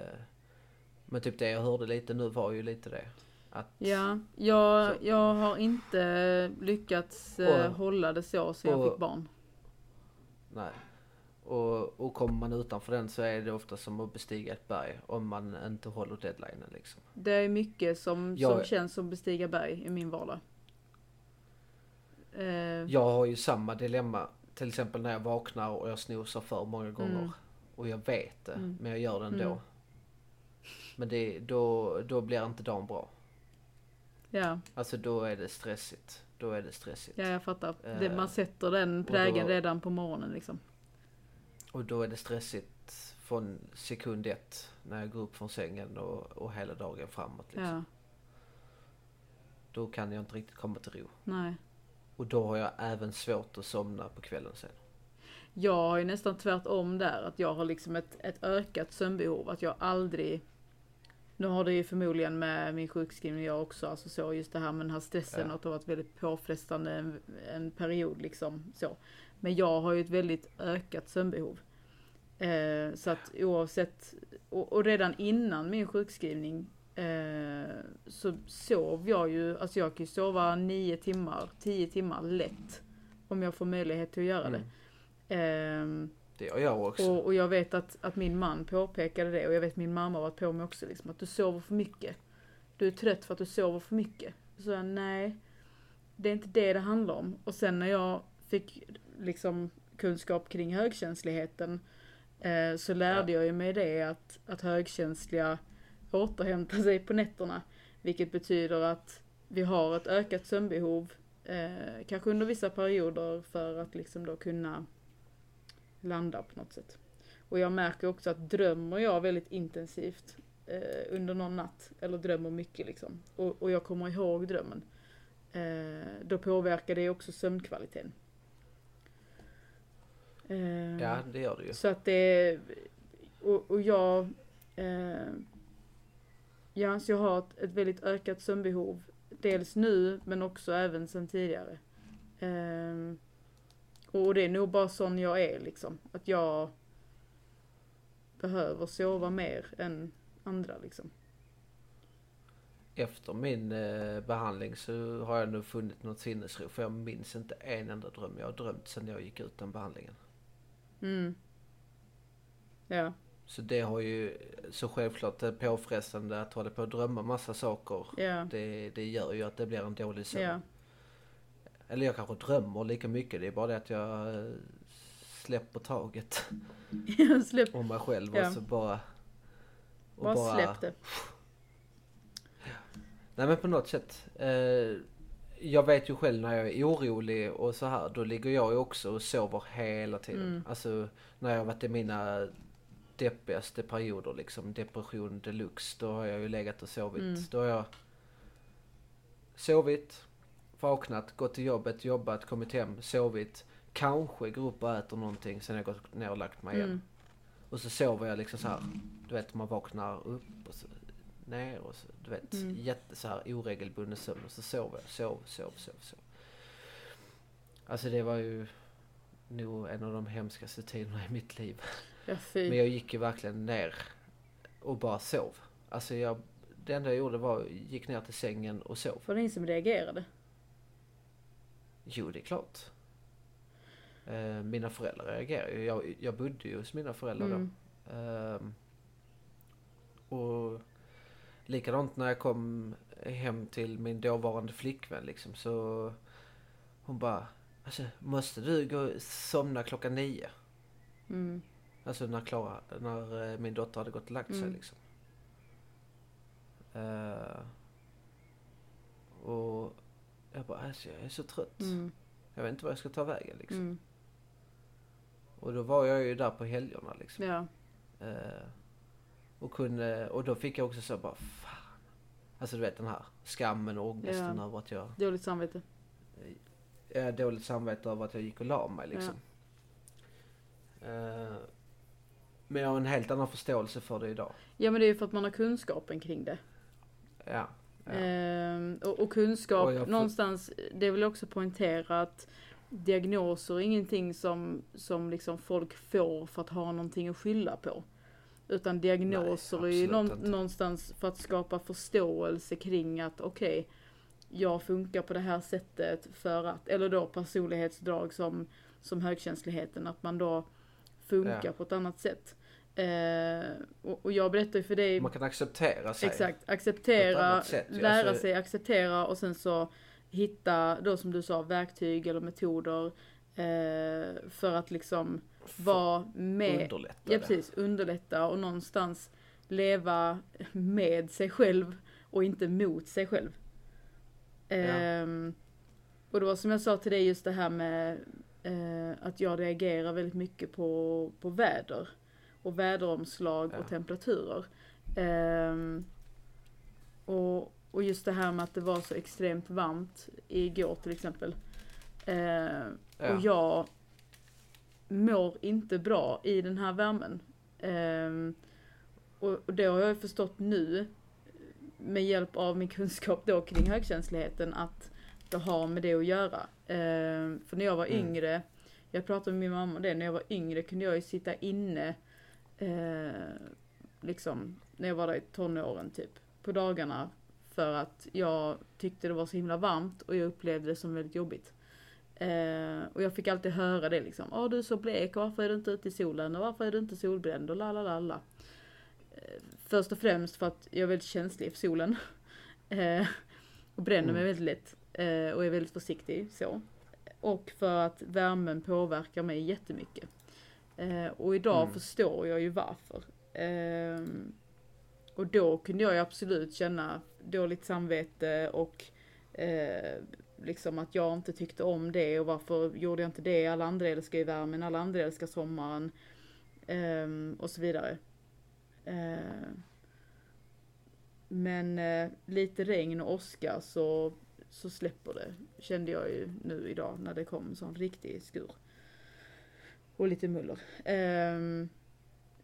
men typ det jag hörde lite nu var ju lite det. Att, Ja, jag, Så- jag har inte lyckats eh, Och- hålla det så sen jag och- fick barn. Nej. Och, och kommer man utanför den så är det ofta som att bestiga ett berg om man inte håller deadlinen liksom. Det är mycket som, Jag- som känns som bestiga berg i min vardag. Eh, Jag har ju samma dilemma till exempel när jag vaknar och jag snosar för många gånger. Mm. Och jag vet det, Mm. men jag gör det ändå. Mm. Men det, då, då blir inte dagen bra. ja, Alltså då är det stressigt. Då är det stressigt. ja, jag fattar. Det, Eh, man sätter den prägen då- redan på morgonen liksom. Och då är det stressigt från sekund ett när jag går upp från sängen och, och hela dagen framåt. Liksom. Ja, Då kan jag inte riktigt komma till ro. nej. Och då har jag även svårt att somna på kvällen sen. Jag har ju nästan tvärtom där, att jag har liksom ett, ett ökat sömnbehov. Att jag aldrig... Nu har det ju förmodligen med min sjukskrivning jag också, alltså så just det här med den här stressen Ja. att det har varit väldigt påfrestande en, en period liksom så. Men jag har ju ett väldigt ökat sömnbehov. Eh, så att oavsett, och, och redan innan min sjukskrivning eh, så sov jag ju, alltså jag kan ju sova nio timmar, tio timmar lätt. Om jag får möjlighet till att göra det. Mm. Det gör jag också. och, och jag vet att, att min man påpekade det och jag vet att min mamma har varit på mig också liksom att du sover för mycket. Du är trött för att du sover för mycket. Så jag, nej, det är inte det det handlar om. Och sen när jag fick liksom kunskap kring högkänsligheten eh, så lärde jag ju mig det att, att högkänsliga återhämtar sig på nätterna. Vilket betyder att vi har ett ökat sömnbehov, eh, kanske under vissa perioder för att liksom då kunna landa på något sätt. Och jag märker också att drömmer jag väldigt intensivt eh, under någon natt, eller drömmer mycket liksom, och, och jag kommer ihåg drömmen, eh, då påverkar det också sömnkvaliteten. Eh, Ja, det gör det ju. så att det, och, och jag, eh, jag anser jag har ett, ett väldigt ökat sömnbehov. Dels nu men också även sen tidigare. Och det är nog bara sån jag är liksom. Att jag behöver sova mer än andra liksom. Efter min eh, behandling så har jag nu funnit något sinnesro. För jag minns inte en enda dröm jag har drömt sedan jag gick ut den behandlingen. Mm. Ja, Så det har ju så självklart det är påfrestande att hålla på och drömma massa saker. ja, Det, det gör ju att det blir en dålig sömn. ja. Eller jag kanske drömmer lika mycket. Det är bara det att jag eh, släpper taget Jag släpp, om mig själv Ja. och så bara... Och bara släpp det. Nej men på något sätt. Eh, jag vet ju själv när jag är orolig och så här. Då ligger jag ju också och sover hela tiden. Mm. Alltså när jag har varit i mina deppigaste perioder liksom, depression deluxe, då har jag ju legat och sovit. Mm. Då har jag sovit, vaknat, gått till jobbet, jobbat, kommit hem, sovit, kanske går upp och äter någonting, sen har jag gått ner och lagt mig igen. Mm. Och så sover jag liksom så här, du vet man vaknar upp och så ner och så, du vet, Mm. jätte så här oregelbunden sömn och så sover jag, sov, sov, sov, sov. Alltså det var ju nog en av de hemskaste tiderna i mitt liv. Ja, Men jag gick ju verkligen ner och bara sov. Alltså jag, det enda jag gjorde var gick ner till sängen och sov. Var det ingen som reagerade? Jo, det är klart. Eh, mina föräldrar reagerade ju. Jag, jag bodde ju hos mina föräldrar Mm. då. Ehm, och likadant när jag kom hem till min dåvarande flickvän liksom så hon bara Alltså måste du gå och somna klockan nio? Mm. Alltså när Klara, när eh, min dotter hade gått och lagt sig Mm. liksom. Eh, och jag bara alltså jag är så trött. Mm. Jag vet inte vad jag ska ta vägen liksom. Mm. Och då var jag ju där på helgerna liksom. Ja. Eh, och, kunde, och då fick jag också så bara fan. Alltså du vet den här skammen och ångesten Ja. över att jag, Dåligt samvete. jag har dåligt samvete över att jag gick och la mig liksom. Eh, men jag har en helt annan förståelse för det idag. Ja men det är ju för att man har kunskapen kring det. Ja. Ja. Ehm, och, och kunskap, Och får- någonstans, det vill jag också poängtera att diagnoser är ingenting som, som liksom folk får för att ha någonting att skylla på. Utan diagnoser Nej, är ju någon, någonstans för att skapa förståelse kring att okej, jag funkar på det här sättet för att, eller då personlighetsdrag som, som högkänsligheten, att man då funkar Ja. på ett annat sätt. Eh, och, och jag berättar ju för dig Man kan acceptera sig. Exakt, acceptera, sätt, ja. lära Alltså- sig acceptera och sen så hitta då som du sa verktyg eller metoder eh, för att liksom vara med, Underlätta ja precis, underlätta och någonstans leva med sig själv och inte mot sig själv. Ehm, och det var som jag sa till dig just det här med eh, att jag reagerar väldigt mycket på, på väder och väderomslag Ja. och temperaturer. Ehm, och, och just det här med att det var så extremt varmt igår till exempel. Ehm, Ja. Och jag mår inte bra i den här värmen. Ehm, och, och det har jag förstått nu med hjälp av min kunskap då kring högkänsligheten att det har med det att göra. Ehm, för när jag var Mm. yngre, jag pratade med min mamma om det, när jag var yngre kunde jag ju sitta inne eh, liksom när jag var där i tonåren typ på dagarna för att jag tyckte det var så himla varmt och jag upplevde det som väldigt jobbigt. Eh, och jag fick alltid höra det liksom. Ja du är så blek, varför är du inte ute i solen och varför är du inte solbränd och la la la la. Eh, först och främst för att jag är väldigt känslig för solen. Eh, och bränner mig Mm. väldigt lätt. Eh, och är väldigt försiktig så. Och för att värmen påverkar mig jättemycket. Eh, och idag Mm. förstår jag ju varför. Ehm, och då kunde jag ju absolut känna dåligt samvete och eh, liksom att jag inte tyckte om det och varför gjorde jag inte det? Alla andra älskar ju värmen, alla andra älskar sommaren. ehm, och så vidare. Eh, men eh, lite regn och åska så, så släpper det. Kände jag ju nu idag när det kom en sån riktig skur. Och lite muller. Ehm,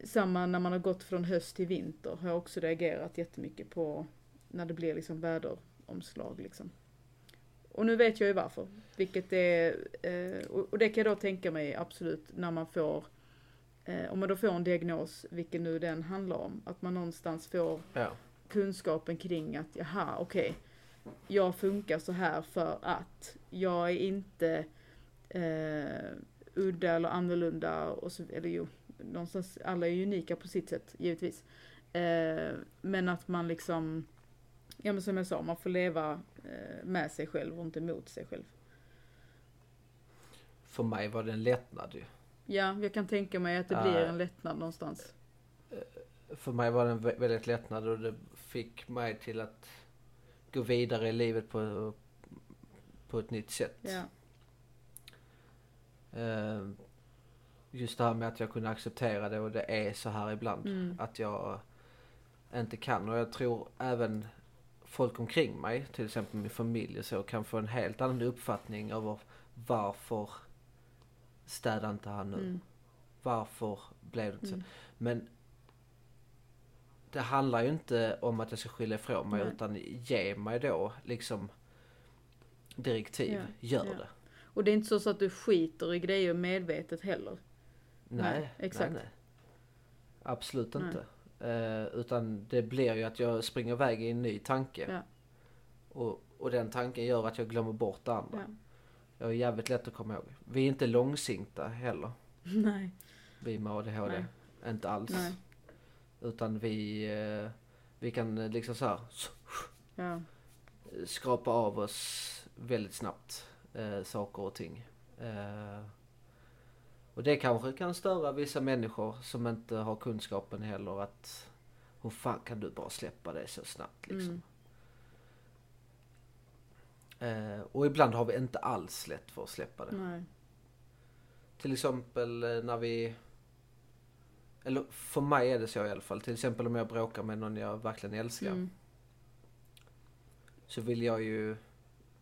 samma när man har gått från höst till vinter har jag också reagerat jättemycket på när det blir liksom väderomslag liksom. Och nu vet jag ju varför. Vilket är, eh, och, det kan jag då tänka mig absolut när man får, eh, om man då får en diagnos, vilken nu den handlar om, att man någonstans får Ja. kunskapen kring att jaha, okej, jag funkar så här för att jag är inte eh, udda eller annorlunda och så, eller jo, någonstans, alla är unika på sitt sätt givetvis. Eh, men att man liksom, ja men som jag sa, man får leva eh, med sig själv och inte mot sig själv. För mig var det en lättnad ju. Ja, jag kan tänka mig att det blir en lättnad någonstans. För mig var det en vä- väldigt lättnad och det fick mig till att gå vidare i livet på, på ett nytt sätt. Ja. Eh, just det här med att jag kunde acceptera det och det är så här ibland. Mm. Att jag inte kan och jag tror även folk omkring mig, till exempel min familj och så, kan få en helt annan uppfattning över varför städade inte han nu? Mm. Varför blev det inte så? Mm. Men det handlar ju inte om att jag ska skylla ifrån mig Nej. utan ge mig då liksom direktiv. Ja, Gör ja. det. Och det är inte så, så att du skiter i grejer medvetet heller. Nej, Nej, exakt. Nej, nej. Absolut Nej. inte. Eh, utan det blir ju att jag springer iväg i en ny tanke. Ja. Och, och den tanken gör att jag glömmer bort det andra. Ja. Jag är jävligt lätt att komma ihåg. Vi är inte långsinta heller. Nej. Vi med ADHD. Inte alls. Nej. Utan vi, eh, vi kan eh, liksom så här Ja. skrapa av oss väldigt snabbt eh, saker och ting. Eh, och det kanske kan störa vissa människor som inte har kunskapen heller att hur fan kan du bara släppa det så snabbt liksom. Mm. Eh, och ibland har vi inte alls lätt för att släppa det. Nej. Till exempel eh, när vi eller för mig är det så i alla fall. Till exempel om jag bråkar med någon jag verkligen älskar. Mm. så vill jag ju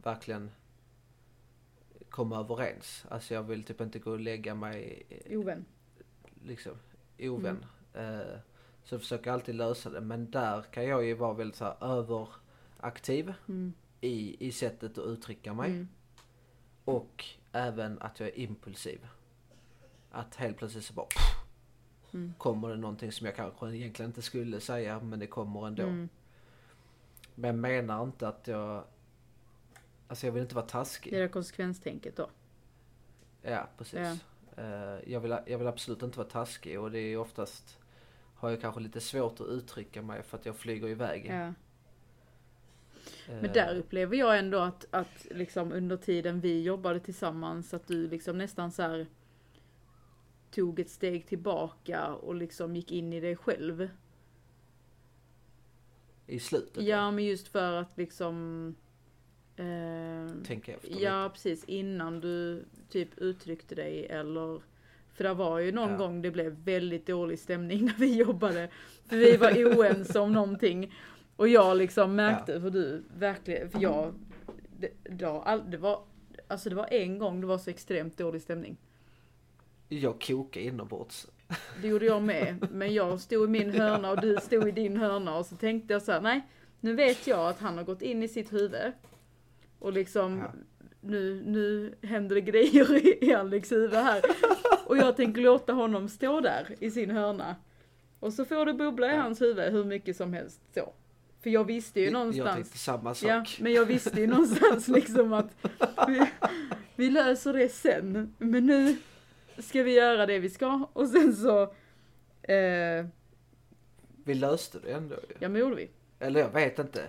verkligen komma överens. Alltså jag vill typ inte gå och lägga mig eh, Ovän. liksom ovän. Eh, så jag försöker alltid lösa det. Men där kan jag ju vara väldigt så här överaktiv Mm. i, i sättet att uttrycka mig. Mm. Och även att jag är impulsiv. Att helt plötsligt så bara Mm. kommer det någonting som jag kanske egentligen inte skulle säga men det kommer ändå. Mm. Men jag menar inte att jag... Alltså jag vill inte vara taskig. Det är konsekvenstänket då. Ja, precis. Ja. Eh, jag, vill, jag vill absolut inte vara taskig och det är oftast har jag kanske lite svårt att uttrycka mig för att jag flyger iväg. Ja. Eh, Men där upplever jag ändå att, att liksom under tiden vi jobbade tillsammans att du liksom nästan så här tog ett steg tillbaka och liksom gick in i dig själv. I slutet? Ja, men just för att liksom... Eh, Tänker jag efter ja, precis. Innan du typ uttryckte dig eller... För det var ju någon Ja. gång det blev väldigt dålig stämning när vi jobbade. För vi var oense om någonting. Och jag liksom märkte, för du verkligen, för jag... Det, all, det var... Alltså det var en gång det var så extremt dålig stämning. Jag kokar inombords. Det gjorde jag med. Men jag stod i min hörna och du stod i din hörna och så tänkte jag så här: nej, nu vet jag att han har gått in i sitt huvud. Och liksom, Ja. nu, nu händer det grejer i, Alex huvud här. Och jag tänker låta honom stå där i sin hörna. Och så får det bubbla i Ja. hans huvud hur mycket som helst så. För jag visste ju Jag någonstans. tänkte samma sak. Ja, men jag visste ju någonstans liksom att vi, vi löser det sen. Men nu ska vi göra det vi ska och sen så, eh, Vi löste det ändå ju. ja men gjorde vi. Eller jag vet inte.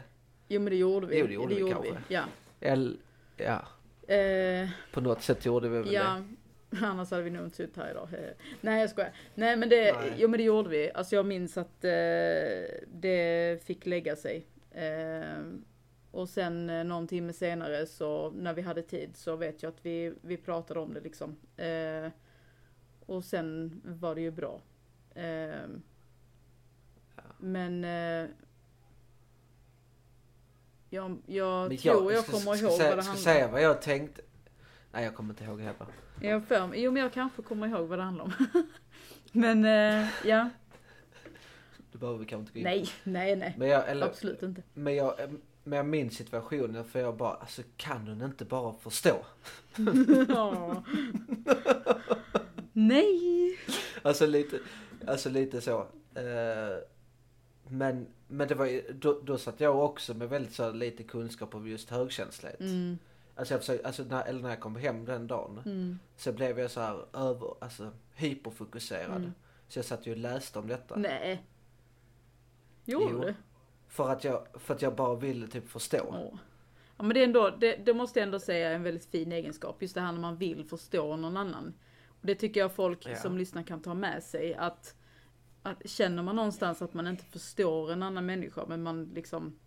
Jo men det gjorde vi. Jo, det gjorde vi kanske. Ja. Eller, ja, Eh, på något sätt gjorde vi väl ja, annars hade vi nog inte suttit här idag. Eh, Nej jag skojar. Nej men det, Nej. jo men det gjorde vi. Alltså jag minns att eh, det fick lägga sig. Eh, och sen eh, någon timme senare så när vi hade tid så vet jag att vi, vi pratade om det liksom. Eh, och sen var det ju bra. Eh, Men jag, jag Men tror jag ska- kommer ska, ihåg säga, vad det ska handlar om. säga vad jag tänkte. Nej, jag kommer inte ihåg heller. Jag för jo men jag kanske kommer ihåg vad det handlar om. men eh, ja, Du behöver vi kanske inte gå in nej, nej, nej. Men jag, eller, Absolut inte. Men jag, men jag minns situationen för jag bara, alltså kan hon inte bara förstå? Ja. nej! Alltså lite, alltså lite så. Eh, men, men det var ju, då, då satt jag också med väldigt så lite kunskap om just högkänslighet. Mm, Alltså jag försökte, alltså när, eller när jag kom hem den dagen. mm, Så blev jag så här över, alltså hyperfokuserad. Mm. Så jag satt ju och läste om detta. nej. Gjorde Jo. du? För att jag, för att jag bara ville typ förstå. Åh. Ja men det är ändå, det, det måste jag ändå säga är en väldigt fin egenskap. Just det här när man vill förstå någon annan. Och det tycker jag folk Ja. som lyssnar kan ta med sig. Att, att känner man någonstans att man inte förstår en annan människa men man liksom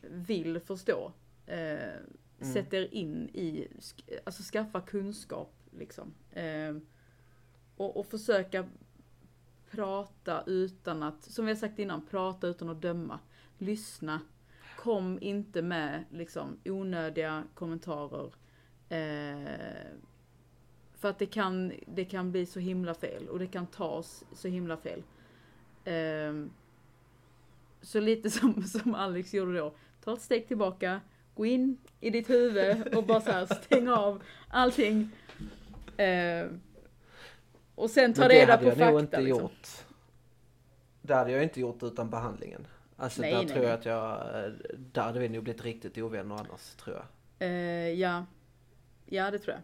vill förstå. Eh, Mm. Sätter in i, alltså skaffa kunskap liksom. Eh, och, och försöka prata utan att, som vi har sagt innan, prata utan att döma. Lyssna. Kom inte med liksom onödiga kommentarer. Eh, för att det kan, det kan bli så himla fel och det kan tas så himla fel. Eh, så lite som, som Alex gjorde då. Ta ett steg tillbaka, gå in i ditt huvud och bara så här stäng av allting. Eh, och sen ta Men det reda hade på jag nog fakta. inte liksom. gjort. Det hade jag inte gjort utan behandlingen. Alltså Nej, där nej, tror jag nej. att jag, där hade vi nog blivit riktigt ovänner annars tror jag. Eh, ja. ja, det tror jag.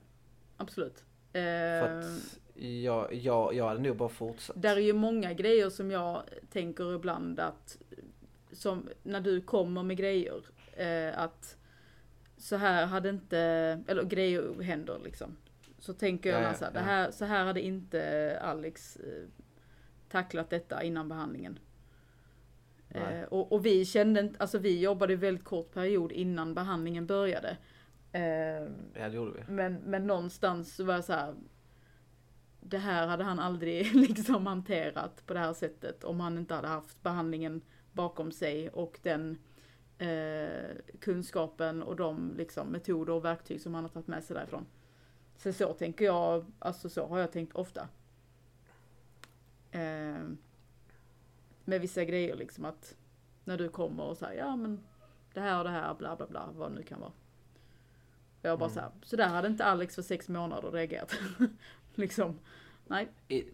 Absolut. För att jag, jag, jag hade nog bara fortsatt. där är ju många grejer som jag tänker ibland att, som när du kommer med grejer, eh, att så här hade inte, eller grejer händer liksom. Så tänker jag Ja, så här, ja. här, så här hade inte Alex eh, tacklat detta innan behandlingen. Eh, och, och vi kände inte, alltså vi jobbade väldigt kort period innan behandlingen började. Eh, Ja det gjorde vi. men, men någonstans så var jag så här. Det här hade han aldrig liksom hanterat på det här sättet om han inte hade haft behandlingen bakom sig och den eh, kunskapen och de liksom, metoder och verktyg som han har tagit med sig därifrån. Så så tänker jag, alltså så har jag tänkt ofta. Eh, med vissa grejer liksom att när du kommer och säger ja men det här och det här bla bla bla vad det nu kan vara. Och jag bara Mm. så här, så där hade inte Alex för sex månader reagerat. liksom, nej. I,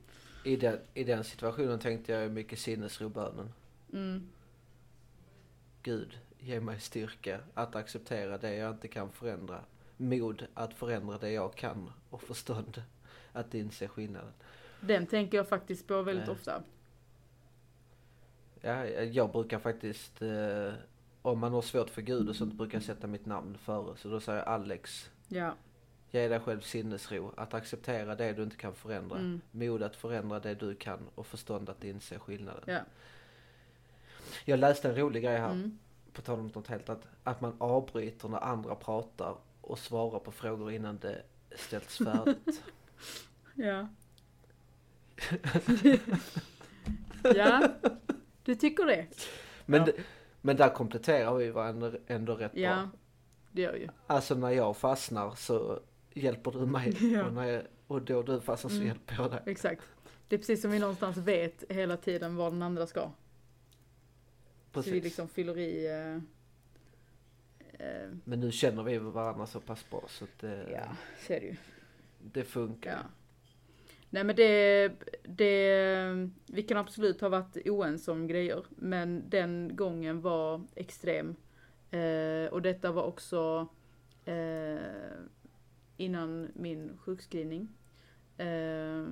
i, den, I den situationen tänkte jag mycket sinnesrobönen. Mm, Gud, ge mig styrka att acceptera det jag inte kan förändra. Mod att förändra det jag kan och förstånd att inse skillnaden. den tänker jag faktiskt på väldigt Nej. ofta. Ja, jag brukar faktiskt, eh, om man har svårt för Gud och sånt, brukar jag sätta mitt namn före. Så då säger jag Alex, Ja, ge dig själv sinnesro att acceptera det du inte kan förändra. mm, Mod att förändra det du kan och förstånd att inse skillnaden. ja. Jag läste en rolig grej här, Mm, på tal om något helt att, att man avbryter när andra pratar och svarar på frågor innan det ställts färdigt. ja. ja, du tycker det? Men, Ja. det, men där kompletterar vi varandra ändå rätt Ja, bra. det gör ju. Alltså när jag fastnar så hjälper du mig Ja. och, när jag, och då du fastnar så Mm. hjälper jag dig. Exakt. Det är precis som vi någonstans vet hela tiden vad den andra ska. Precis. Så vi liksom fyller i... Eh, eh, Men nu känner vi varandra så pass bra så att det, ja, så är det ju. det funkar. Ja. Nej men det, det, vi kan absolut ha varit oense om grejer, men den gången var extrem. Eh, och detta var också eh, innan min sjukskrivning. Eh,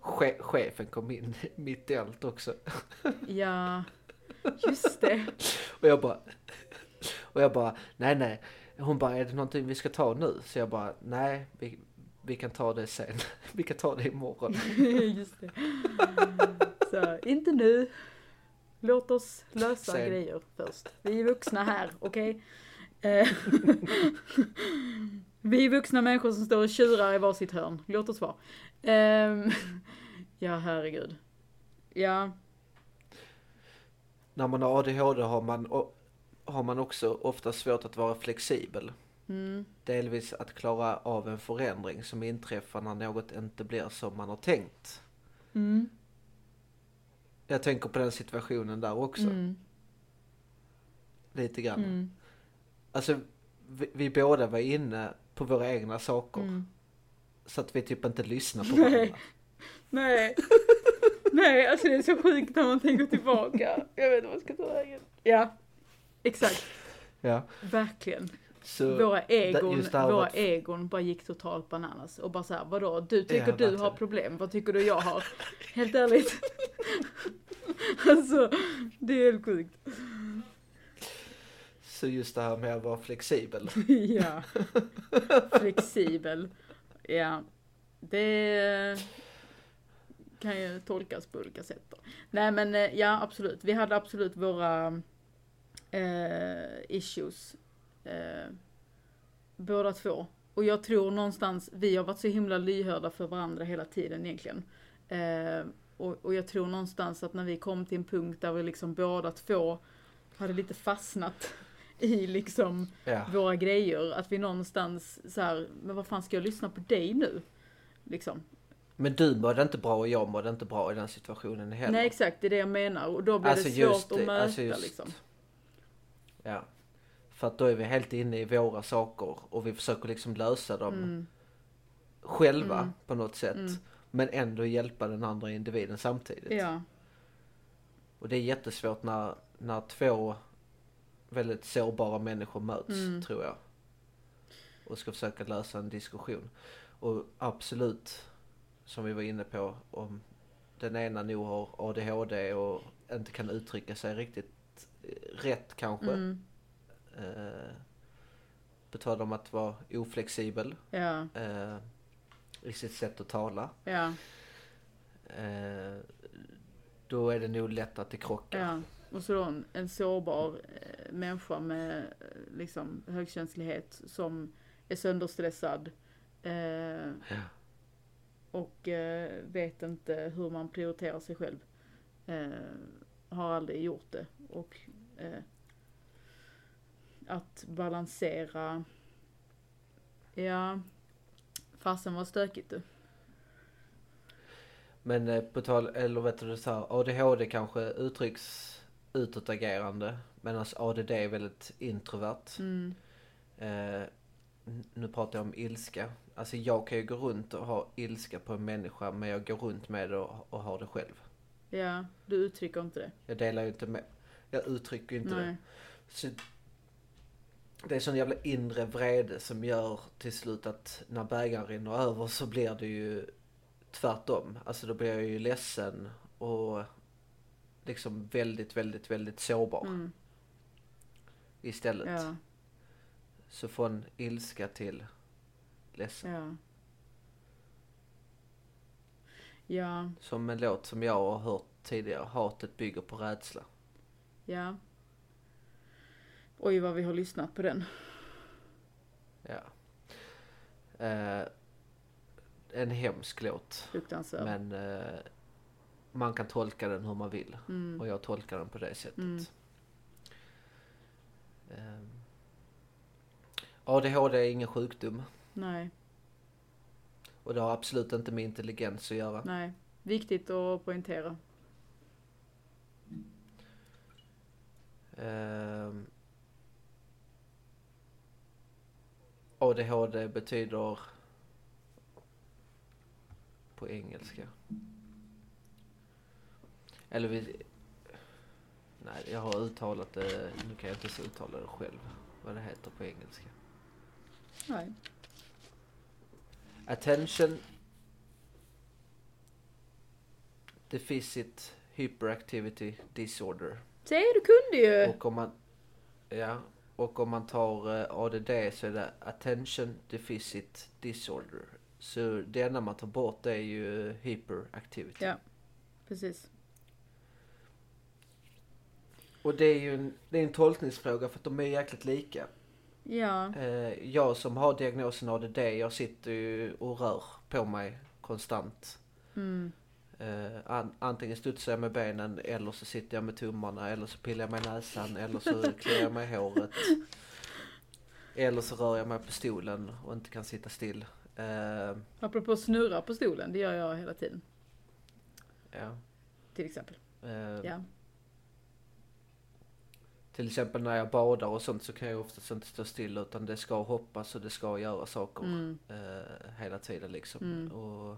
Che, chefen kom in mitt i allt också. ja, just det. Och jag bara, och jag bara, nej nej. Hon bara, är det någonting vi ska ta nu? Så jag bara, nej vi, vi kan ta det sen. Vi kan ta det imorgon. just det. Så, inte nu. Låt oss lösa Sen. grejer först. Vi är vuxna här, okej? Eh, Vi är vuxna människor som står och tjurar i varsitt hörn. Låt oss vara. Ehm, ja, herregud. Ja, När man har ADHD har man, har man också ofta svårt att vara flexibel. Mm, Delvis att klara av en förändring som inträffar när något inte blir som man har tänkt. mm, Jag tänker på den situationen där också. mm, Lite grann. mm, Alltså, vi, vi båda var inne på våra egna saker. mm. Så att vi typ inte lyssnar på Nej. varandra. Nej. Nej, alltså det är så sjukt när man tänker tillbaka. Jag vet inte vad jag ska ta vägen. Ja, exakt. Ja. Verkligen. Så, Våra egon, våra egon bara gick totalt bananas och bara såhär, vadå, du tycker Ja, du har problem, vad tycker du jag har? Helt ärligt. alltså, det är helt sjukt. så just det här med att vara flexibel. ja. Flexibel. Ja. Det kan ju tolkas på olika sätt då. Nej men eh, ja, absolut. Vi hade absolut våra eh, issues. Eh, båda två. och jag tror någonstans, vi har varit så himla lyhörda för varandra hela tiden egentligen. Eh, och, och jag tror någonstans att när vi kom till en punkt där vi liksom båda två hade lite fastnat i liksom Ja. våra grejer, att vi någonstans så här, men vad fan ska jag lyssna på dig nu? Liksom. Men du mådde inte bra och jag mådde inte bra i den situationen heller. Nej exakt, det är det jag menar. Och då blir Alltså det svårt att möta alltså just- liksom. Ja. För att då är vi helt inne i våra saker och vi försöker liksom lösa dem Mm, själva Mm. på något sätt. mm. Men ändå hjälpa den andra individen samtidigt. Ja, Och det är jättesvårt när, när två väldigt sårbara människor möts, Mm. tror jag. Och ska försöka lösa en diskussion. Och absolut, som vi var inne på, om den ena nog har ADHD och inte kan uttrycka sig riktigt eh, rätt kanske. mm, Eh, på tal om att vara oflexibel ja, eh, i sitt sätt att tala. ja, Eh, då är det nog lätt att det krockar. ja. Och så då en, en sårbar eh, människa med eh, liksom högkänslighet som är sönderstressad. Eh, Ja. och eh, vet inte hur man prioriterar sig själv. Eh, har aldrig gjort det. Och eh, att balansera, ja, fasen var stökigt du. Men eh, på tal, eller vet du så här, ADHD kanske uttrycks utåtagerande medan ADD är väldigt introvert. Mm, Eh, nu pratar jag om ilska. Alltså jag kan ju gå runt och ha ilska på en människa men jag går runt med det och, och har det själv. ja, du uttrycker inte det. Jag delar ju inte med, jag uttrycker inte det. Nej. Så det är sån jävla inre vrede som gör till slut att när bägaren rinner över så blir det ju tvärtom. Alltså då blir jag ju ledsen och liksom väldigt, väldigt, väldigt sårbar Mm, istället. ja, Så från ilska till ledsen. ja. Ja, Som en låt som jag har hört tidigare, hatet bygger på rädsla. ja. Oj vad vi har lyssnat på den. Ja. Eh, en hemsk låt. Fruktansvärd. Men eh, man kan tolka den hur man vill. Mm. Och jag tolkar den på det sättet. Mm. Ehm. ADHD är ingen sjukdom. Nej, Och det har absolut inte med intelligens att göra. nej. Viktigt att poängtera. Ehm. ADHD betyder på engelska. Eller vi... Nej, jag har uttalat det. Nu kan jag inte uttala det själv. Vad det heter på engelska. Nej. Attention Deficit Hyperactivity Disorder. Se, du kunde ju! Och om man, ja, och om man tar eh, ADD så är det Attention Deficit Disorder. Så det enda man tar bort är ju hyperactivity. Ja. Precis. Och det är ju en, det är en tolkningsfråga för att de är jäkligt lika. Ja. Eh, jag som har diagnosen ADD, jag sitter ju och rör på mig konstant. Mm. An, antingen studsar jag med benen eller så sitter jag med tummarna eller så pillar jag mig i näsan eller så kliar jag mig i håret. Eller så rör jag mig på stolen och inte kan sitta still. Eh, Apropå snurra på stolen, det gör jag hela tiden. ja. Till exempel. Eh, Ja. Till exempel när jag badar och sånt så kan jag oftast inte stå still utan det ska hoppas och det ska göra saker Mm. eh, hela tiden liksom. Mm. Och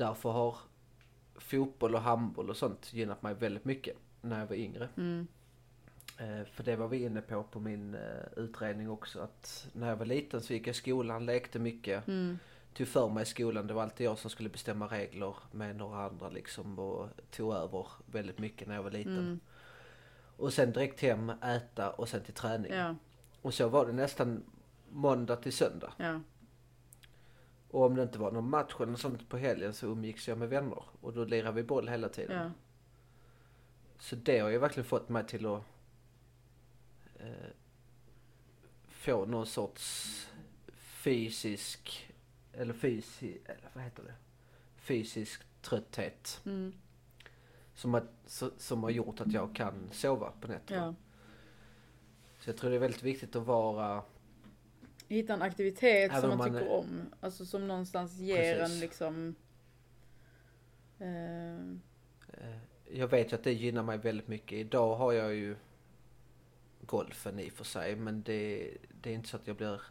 därför har fotboll och handboll och sånt gynnat mig väldigt mycket när jag var yngre. Mm. Eh, för det var vi inne på på min eh, utredning också att när jag var liten så gick jag i skolan, lekte mycket, Mm. tog för mig i skolan. Det var alltid jag som skulle bestämma regler med några andra liksom och tog över väldigt mycket när jag var liten. Mm. Och sen direkt hem, äta och sen till träning. Ja. Och så var det nästan måndag till söndag. Ja. Och om det inte var någon match eller något sånt på helgen så umgicks jag med vänner. Och då lirade vi boll hela tiden. Ja. Så det har ju verkligen fått mig till att eh, få någon sorts fysisk, eller fysi, eller vad heter det? Fysisk trötthet. Mm. Som så- som har gjort att jag kan sova på nätterna. Ja. Så jag tror det är väldigt viktigt att vara, Hitta en aktivitet Även som om man, man tycker är- om. Alltså som någonstans ger Precis. en liksom... Eh, jag vet ju att det gynnar mig väldigt mycket. Idag har jag ju golfen i och för sig men det, det är inte så att jag blir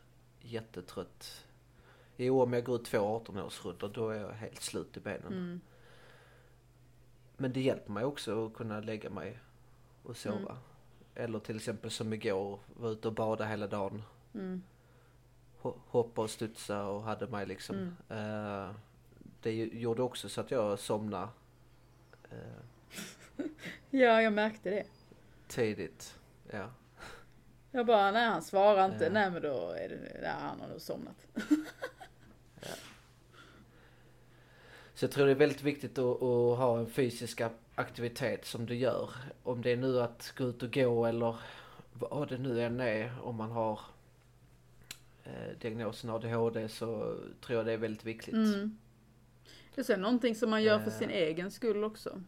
jättetrött. Jo, om jag går ut två 18-årsrundor då är jag helt slut i benen. mm, Men det hjälper mig också att kunna lägga mig och sova. Mm. Eller till exempel som igår, var ute och bada hela dagen. mm, Hoppa och studsa och hade mig liksom. Mm. Eh, det gjorde också så att jag somnade eh, ja, jag märkte det. tidigt. Ja. Jag bara, nej han svarar inte. Ja. Nej men då är det, nej, han har nog somnat. Så jag tror det är väldigt viktigt att, att ha en fysisk aktivitet som du gör. Om det är nu att gå ut och gå eller vad det nu än är. Om man har eh, diagnosen ADHD så tror jag det är väldigt viktigt. Mm. Det är sen någonting som man gör för Eh. sin egen skull också.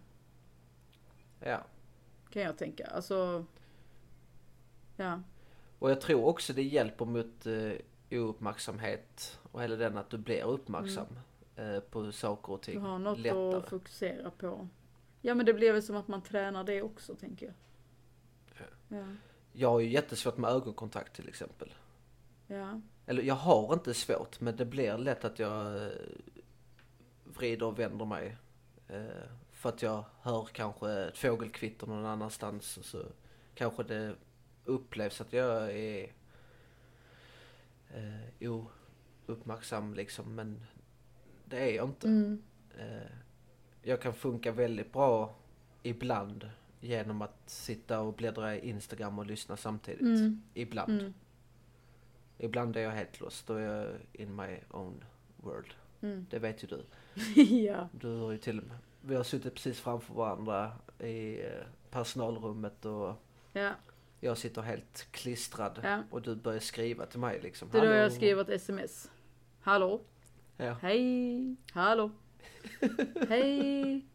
Ja. Kan jag tänka. Alltså. Ja. Och jag tror också det hjälper mot eh, ouppmärksamhet och hela den att du blir uppmärksam eh, på saker och Du ting har något lättare. att fokusera på. Ja men det blir väl som att man tränar det också tänker jag. Ja. Jag har ju jättesvårt med ögonkontakt till exempel. Ja. Eller jag har inte svårt men det blir lätt att jag eh, vrider och vänder mig. Eh, för att jag hör kanske ett fågelkvitter någon annanstans och så kanske det upplevs att jag är eh, ouppmärksam liksom men det är jag inte. Mm. Eh, jag kan funka väldigt bra ibland genom att sitta och bläddra i Instagram och lyssna samtidigt. Mm. Ibland. Mm. Ibland är jag helt lost. Då är jag in my own world. Mm. Det vet ju du. ja. Du har ju till och med... Vi har suttit precis framför varandra i eh, personalrummet och Ja. jag sitter helt klistrad. Ja. Och du börjar skriva till mig liksom. Det är då jag skriver ett sms. Hallå? Ja. Hej? Hallå? Hej?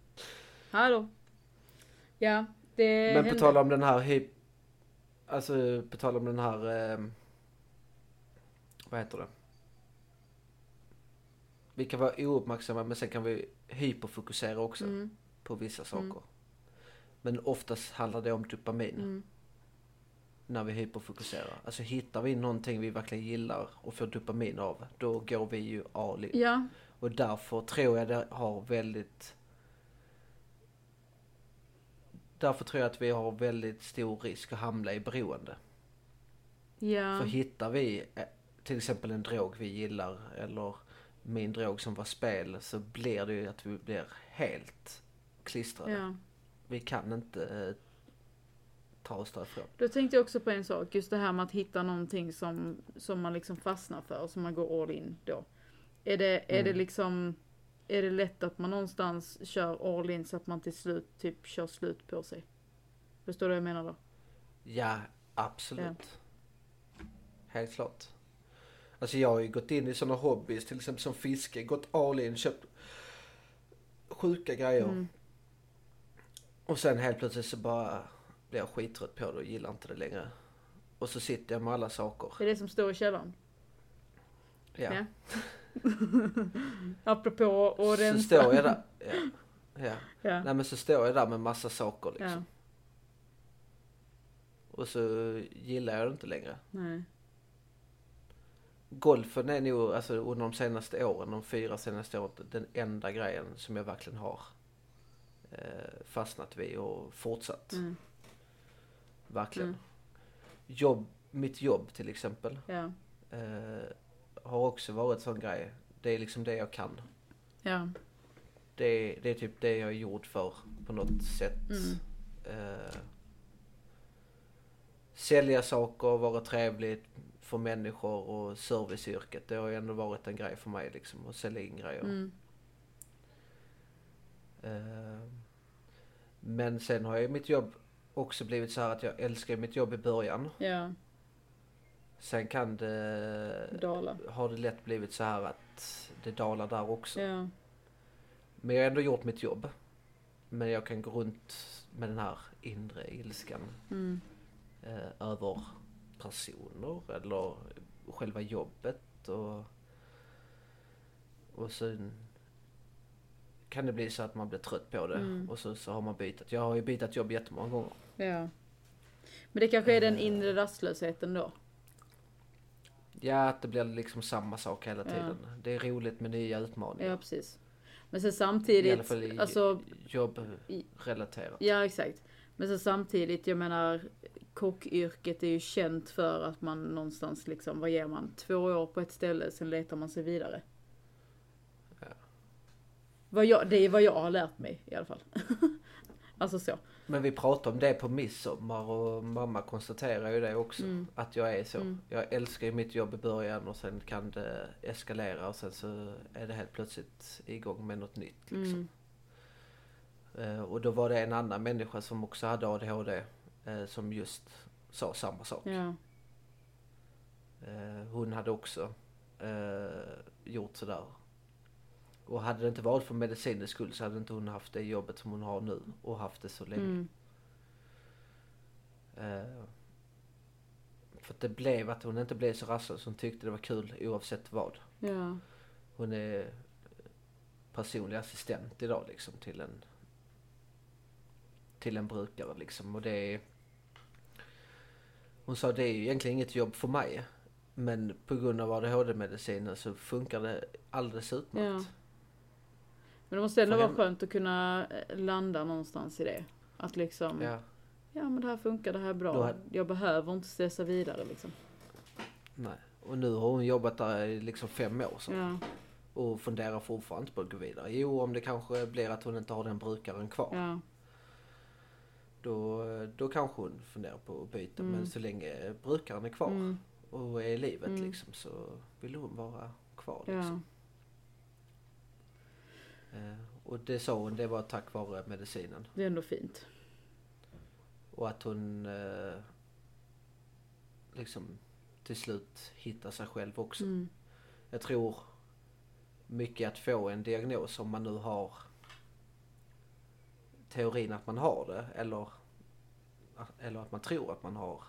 Hallå? Ja, det Men på tal om den här hyp... Alltså på tal om den här... Eh, vad heter det? Vi kan vara ouppmärksamma men sen kan vi hyperfokusera också Mm, på vissa saker. Mm. Men oftast handlar det om dopamin mm, när vi hyperfokuserar. Alltså hittar vi någonting vi verkligen gillar och får dopamin av, då går vi ju all in. ja, Och därför tror jag det har väldigt... Därför tror jag att vi har väldigt stor risk att hamna i beroende. ja, För hittar vi till exempel en drog vi gillar eller min drog som var spel så blir det ju att vi blir helt klistrade. ja. Vi kan inte eh, ta oss därifrån. Då tänkte jag också på en sak, just det här med att hitta någonting som, som man liksom fastnar för, som man går all in då. Är det, är det Mm. liksom, är det lätt att man någonstans kör all in så att man till slut typ kör slut på sig? Förstår du vad jag menar då? Ja, absolut. Helt klart. Alltså jag har ju gått in i sådana hobbys, till exempel som fiske, gått all in, köpt sjuka grejer. Mm. Och sen helt plötsligt så bara blir jag skittrött på det och gillar inte det längre. Och så sitter jag med alla saker. Det är det som står i källaren. Ja. Ja. Apropå och Så rensa. står jag där. Ja. ja. Ja. Nej men så står jag där med massa saker ja. liksom. Och så gillar jag det inte längre. Nej. Golfen är nog, alltså under de senaste åren, de fyra senaste åren, den enda grejen som jag verkligen har eh, fastnat vid och fortsatt. Mm. Verkligen. Mm. Jobb, mitt jobb till exempel, Ja. eh, har också varit sån grej. Det är liksom det jag kan. Ja. Det, det är typ det jag är gjord för på något sätt. Mm. Eh, sälja saker, vara trevlig för människor och serviceyrket. Det har ju ändå varit en grej för mig liksom, att sälja in grejer. Mm. Eh, men sen har ju mitt jobb också blivit så här att jag älskar mitt jobb i början. Ja. Sen kan det, Dala. har det lätt blivit så här att det dalar där också. Ja. Men jag har ändå gjort mitt jobb. Men jag kan gå runt med den här inre ilskan Mm. eh, över personer eller själva jobbet och, och sen kan det bli så att man blir trött på det Mm. och så, så har man bytt. Jag har ju bytt jobb jättemånga gånger. Ja. Men det kanske är den inre rastlösheten då? Ja, att det blir liksom samma sak hela Ja. tiden. Det är roligt med nya utmaningar. Ja, precis. Men sen I alla samtidigt, fall i alltså, jobbrelaterat. ja exakt. Men sen samtidigt, jag menar, kockyrket är ju känt för att man någonstans liksom, vad ger man? Två år på ett ställe, sen letar man sig vidare. Ja. Vad jag, det är vad jag har lärt mig i alla fall. alltså så. Men vi pratade om det på midsommar och mamma konstaterar ju det också. Mm. Att jag är så. Mm. Jag älskar ju mitt jobb i början och sen kan det eskalera och sen så är det helt plötsligt igång med något nytt. Liksom. Mm. Eh, och då var det en annan människa som också hade ADHD eh, som just sa samma sak. Ja. Eh, hon hade också gjort sådär. Och hade det inte varit för medicinens skull så hade inte hon haft det jobbet som hon har nu och haft det så länge. Mm. För att det blev att hon inte blev så rastlös. Hon tyckte det var kul oavsett vad. Ja. Hon är personlig assistent idag liksom till en till en brukare liksom och det är hon sa det är ju egentligen inget jobb för mig men på grund av ADHD-medicinen så funkar det alldeles utmärkt. Ja. Men det måste ändå vara skönt att kunna eh, landa någonstans i det. Att liksom, ja, Ja, men det här funkar, det här är bra. hade- Jag behöver inte stressa vidare liksom. nej. Och nu har hon jobbat där i liksom fem år så. Ja, och funderar fortfarande på att gå vidare. Jo, om det kanske blir att hon inte har den brukaren kvar. ja, Då, då kanske hon funderar på att byta. Mm. Men så länge brukaren är kvar mm, och är i livet Mm. liksom så vill hon vara kvar. ja, Liksom. Eh, och det sa hon, det var tack vare medicinen. det är ändå fint. Och att hon eh, liksom till slut hittar sig själv också. Mm, Jag tror mycket att få en diagnos om man nu har teorin att man har det eller, eller att man tror att man har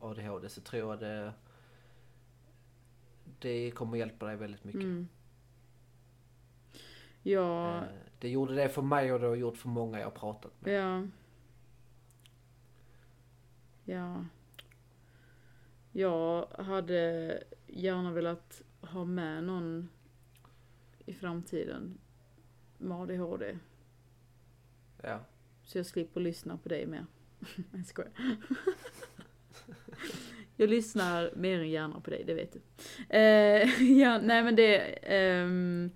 ADHD så tror jag det det kommer hjälpa dig väldigt mycket. mm. Ja, Eh, Det gjorde det för mig och det har gjort för många jag har pratat med. ja. Ja. Jag hade gärna velat ha med någon i framtiden med ADHD. Ja. Så jag slipper lyssna på dig mer. Jag skojar. Jag lyssnar mer än gärna på dig, det vet du. Eh, ja, nej men det ehm,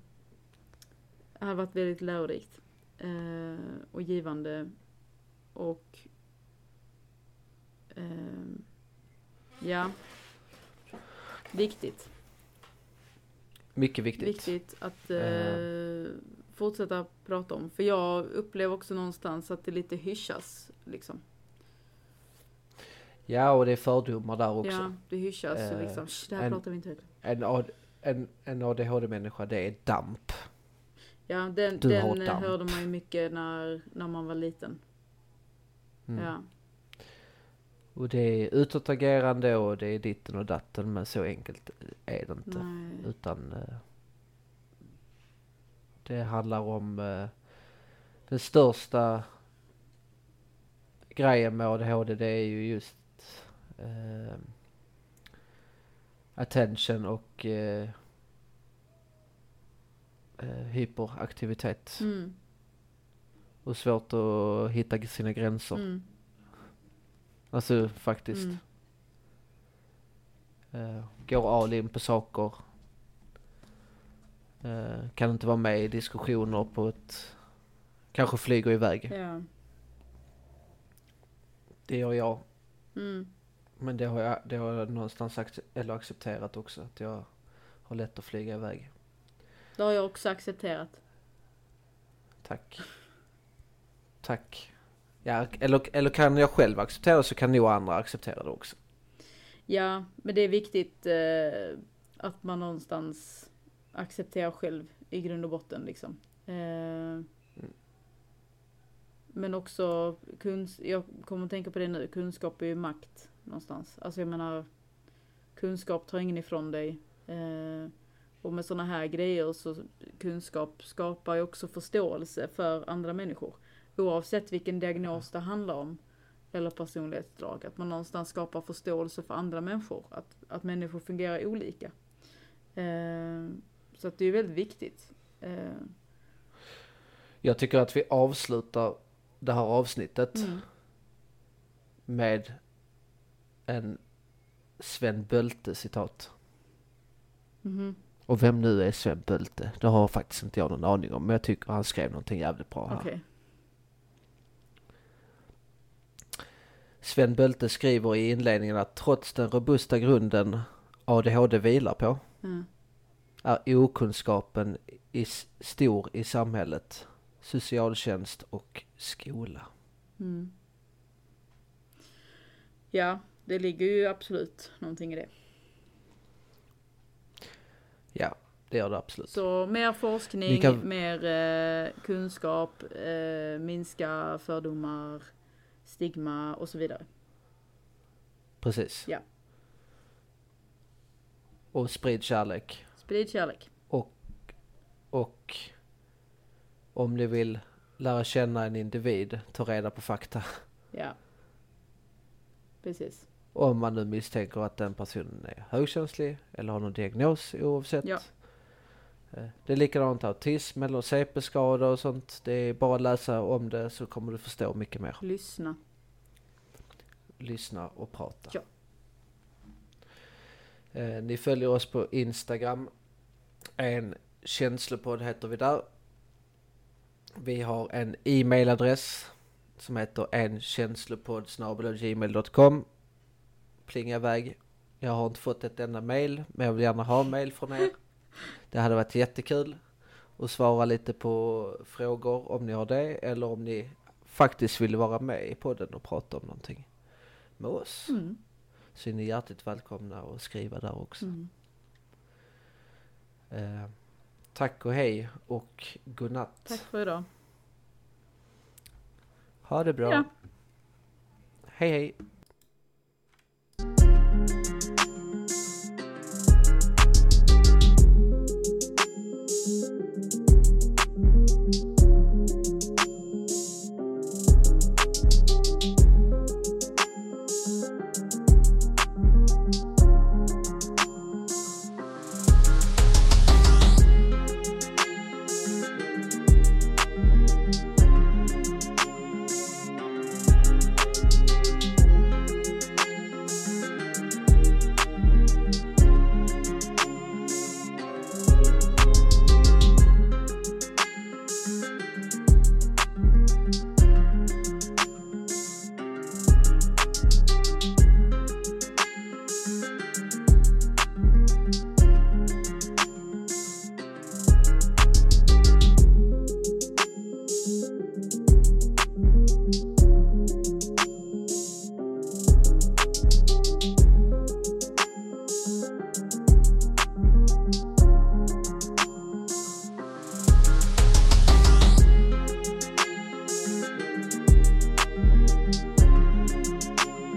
har varit väldigt lärorikt. Eh, och givande. Och ehm, ja. Viktigt. Mycket viktigt. Viktigt att eh, fortsätta prata om. För jag upplever också någonstans att det lite hyschas. Liksom. Ja och det är fördomar där också. Ja, det hyschas Eh, liksom, "Shh, det här en- pratar vi inte högt. En, en, en ADHD-människa det är damp. Ja, den, Du den eh, hörde man ju mycket när, när man var liten. Mm. Ja. Och det är utåtagerande och det är ditten och datten men så enkelt är det inte. Nej. Utan eh, det handlar om eh, den största grejen med ADHD det är ju just eh, attention och eh, eh, hyperaktivitet. Mm, Och svårt att hitta sina gränser. mm, Alltså faktiskt. mm. Eh, går all in på saker. Eh, kan inte vara med i diskussioner på ett... Kanske flyger iväg. Ja. Det gör jag. Mm. Men det har jag, det har jag någonstans ac- eller accepterat också. Att jag har lätt att flyga iväg. Det har jag också accepterat. Tack. Tack. Ja, eller, eller kan jag själv acceptera så kan nog andra acceptera det också. Ja, men det är viktigt eh, att man någonstans accepterar själv i grund och botten liksom. Eh, Men också, kuns jag kommer att tänka på det nu, kunskap är ju makt någonstans. Alltså jag menar, kunskap tar ingen ifrån dig. Eh, och med sådana här grejer så kunskap skapar ju också förståelse för andra människor. Oavsett vilken diagnos det handlar om. Eller personlighetsdrag. Att man någonstans skapar förståelse för andra människor. Att, att människor fungerar olika. Eh, så att det är väldigt viktigt. Eh, Jag tycker att vi avslutar det här avsnittet mm. med en Sven Bölte citat. Mhm. Och vem nu är Sven Bölte? Det har faktiskt inte jag någon aning om. Men jag tycker han skrev någonting jävligt bra här. Okej. Sven Bölte skriver i inledningen att trots den robusta grunden ADHD vilar på Mm. Är okunskapen i stor i samhället, socialtjänst och skola. Mm. Ja, det ligger ju absolut någonting i det. Ja, det gör det absolut. Så mer forskning, kan- mer eh, kunskap, eh, minska fördomar, stigma och så vidare. Precis. Ja. Och sprid kärlek. Sprid kärlek. Och om ni vill lära känna en individ, ta reda på fakta. Ja. Precis. Om man nu misstänker att den personen är högkänslig eller har någon diagnos oavsett. Ja. Eh, Det är likadant autism eller CP-skador och sånt. Det är bara att läsa om det så kommer du förstå mycket mer. Lyssna. Lyssna och prata. Ja. Eh, Ni följer oss på Instagram. En känslopodd heter vi där. Vi har en e-mailadress som heter enkänslopoddsgmail.com. Plinga iväg. Jag har inte fått ett enda mail, men jag vill gärna ha mail från er. Det hade varit jättekul att svara lite på frågor om ni har det, eller om ni faktiskt vill vara med i podden och prata om någonting med oss. Mm. Så är ni hjärtligt välkomna att skriva där också. Mm. Eh, tack och hej och godnatt. Tack för idag. Ha det bra. Ja. Hej hej.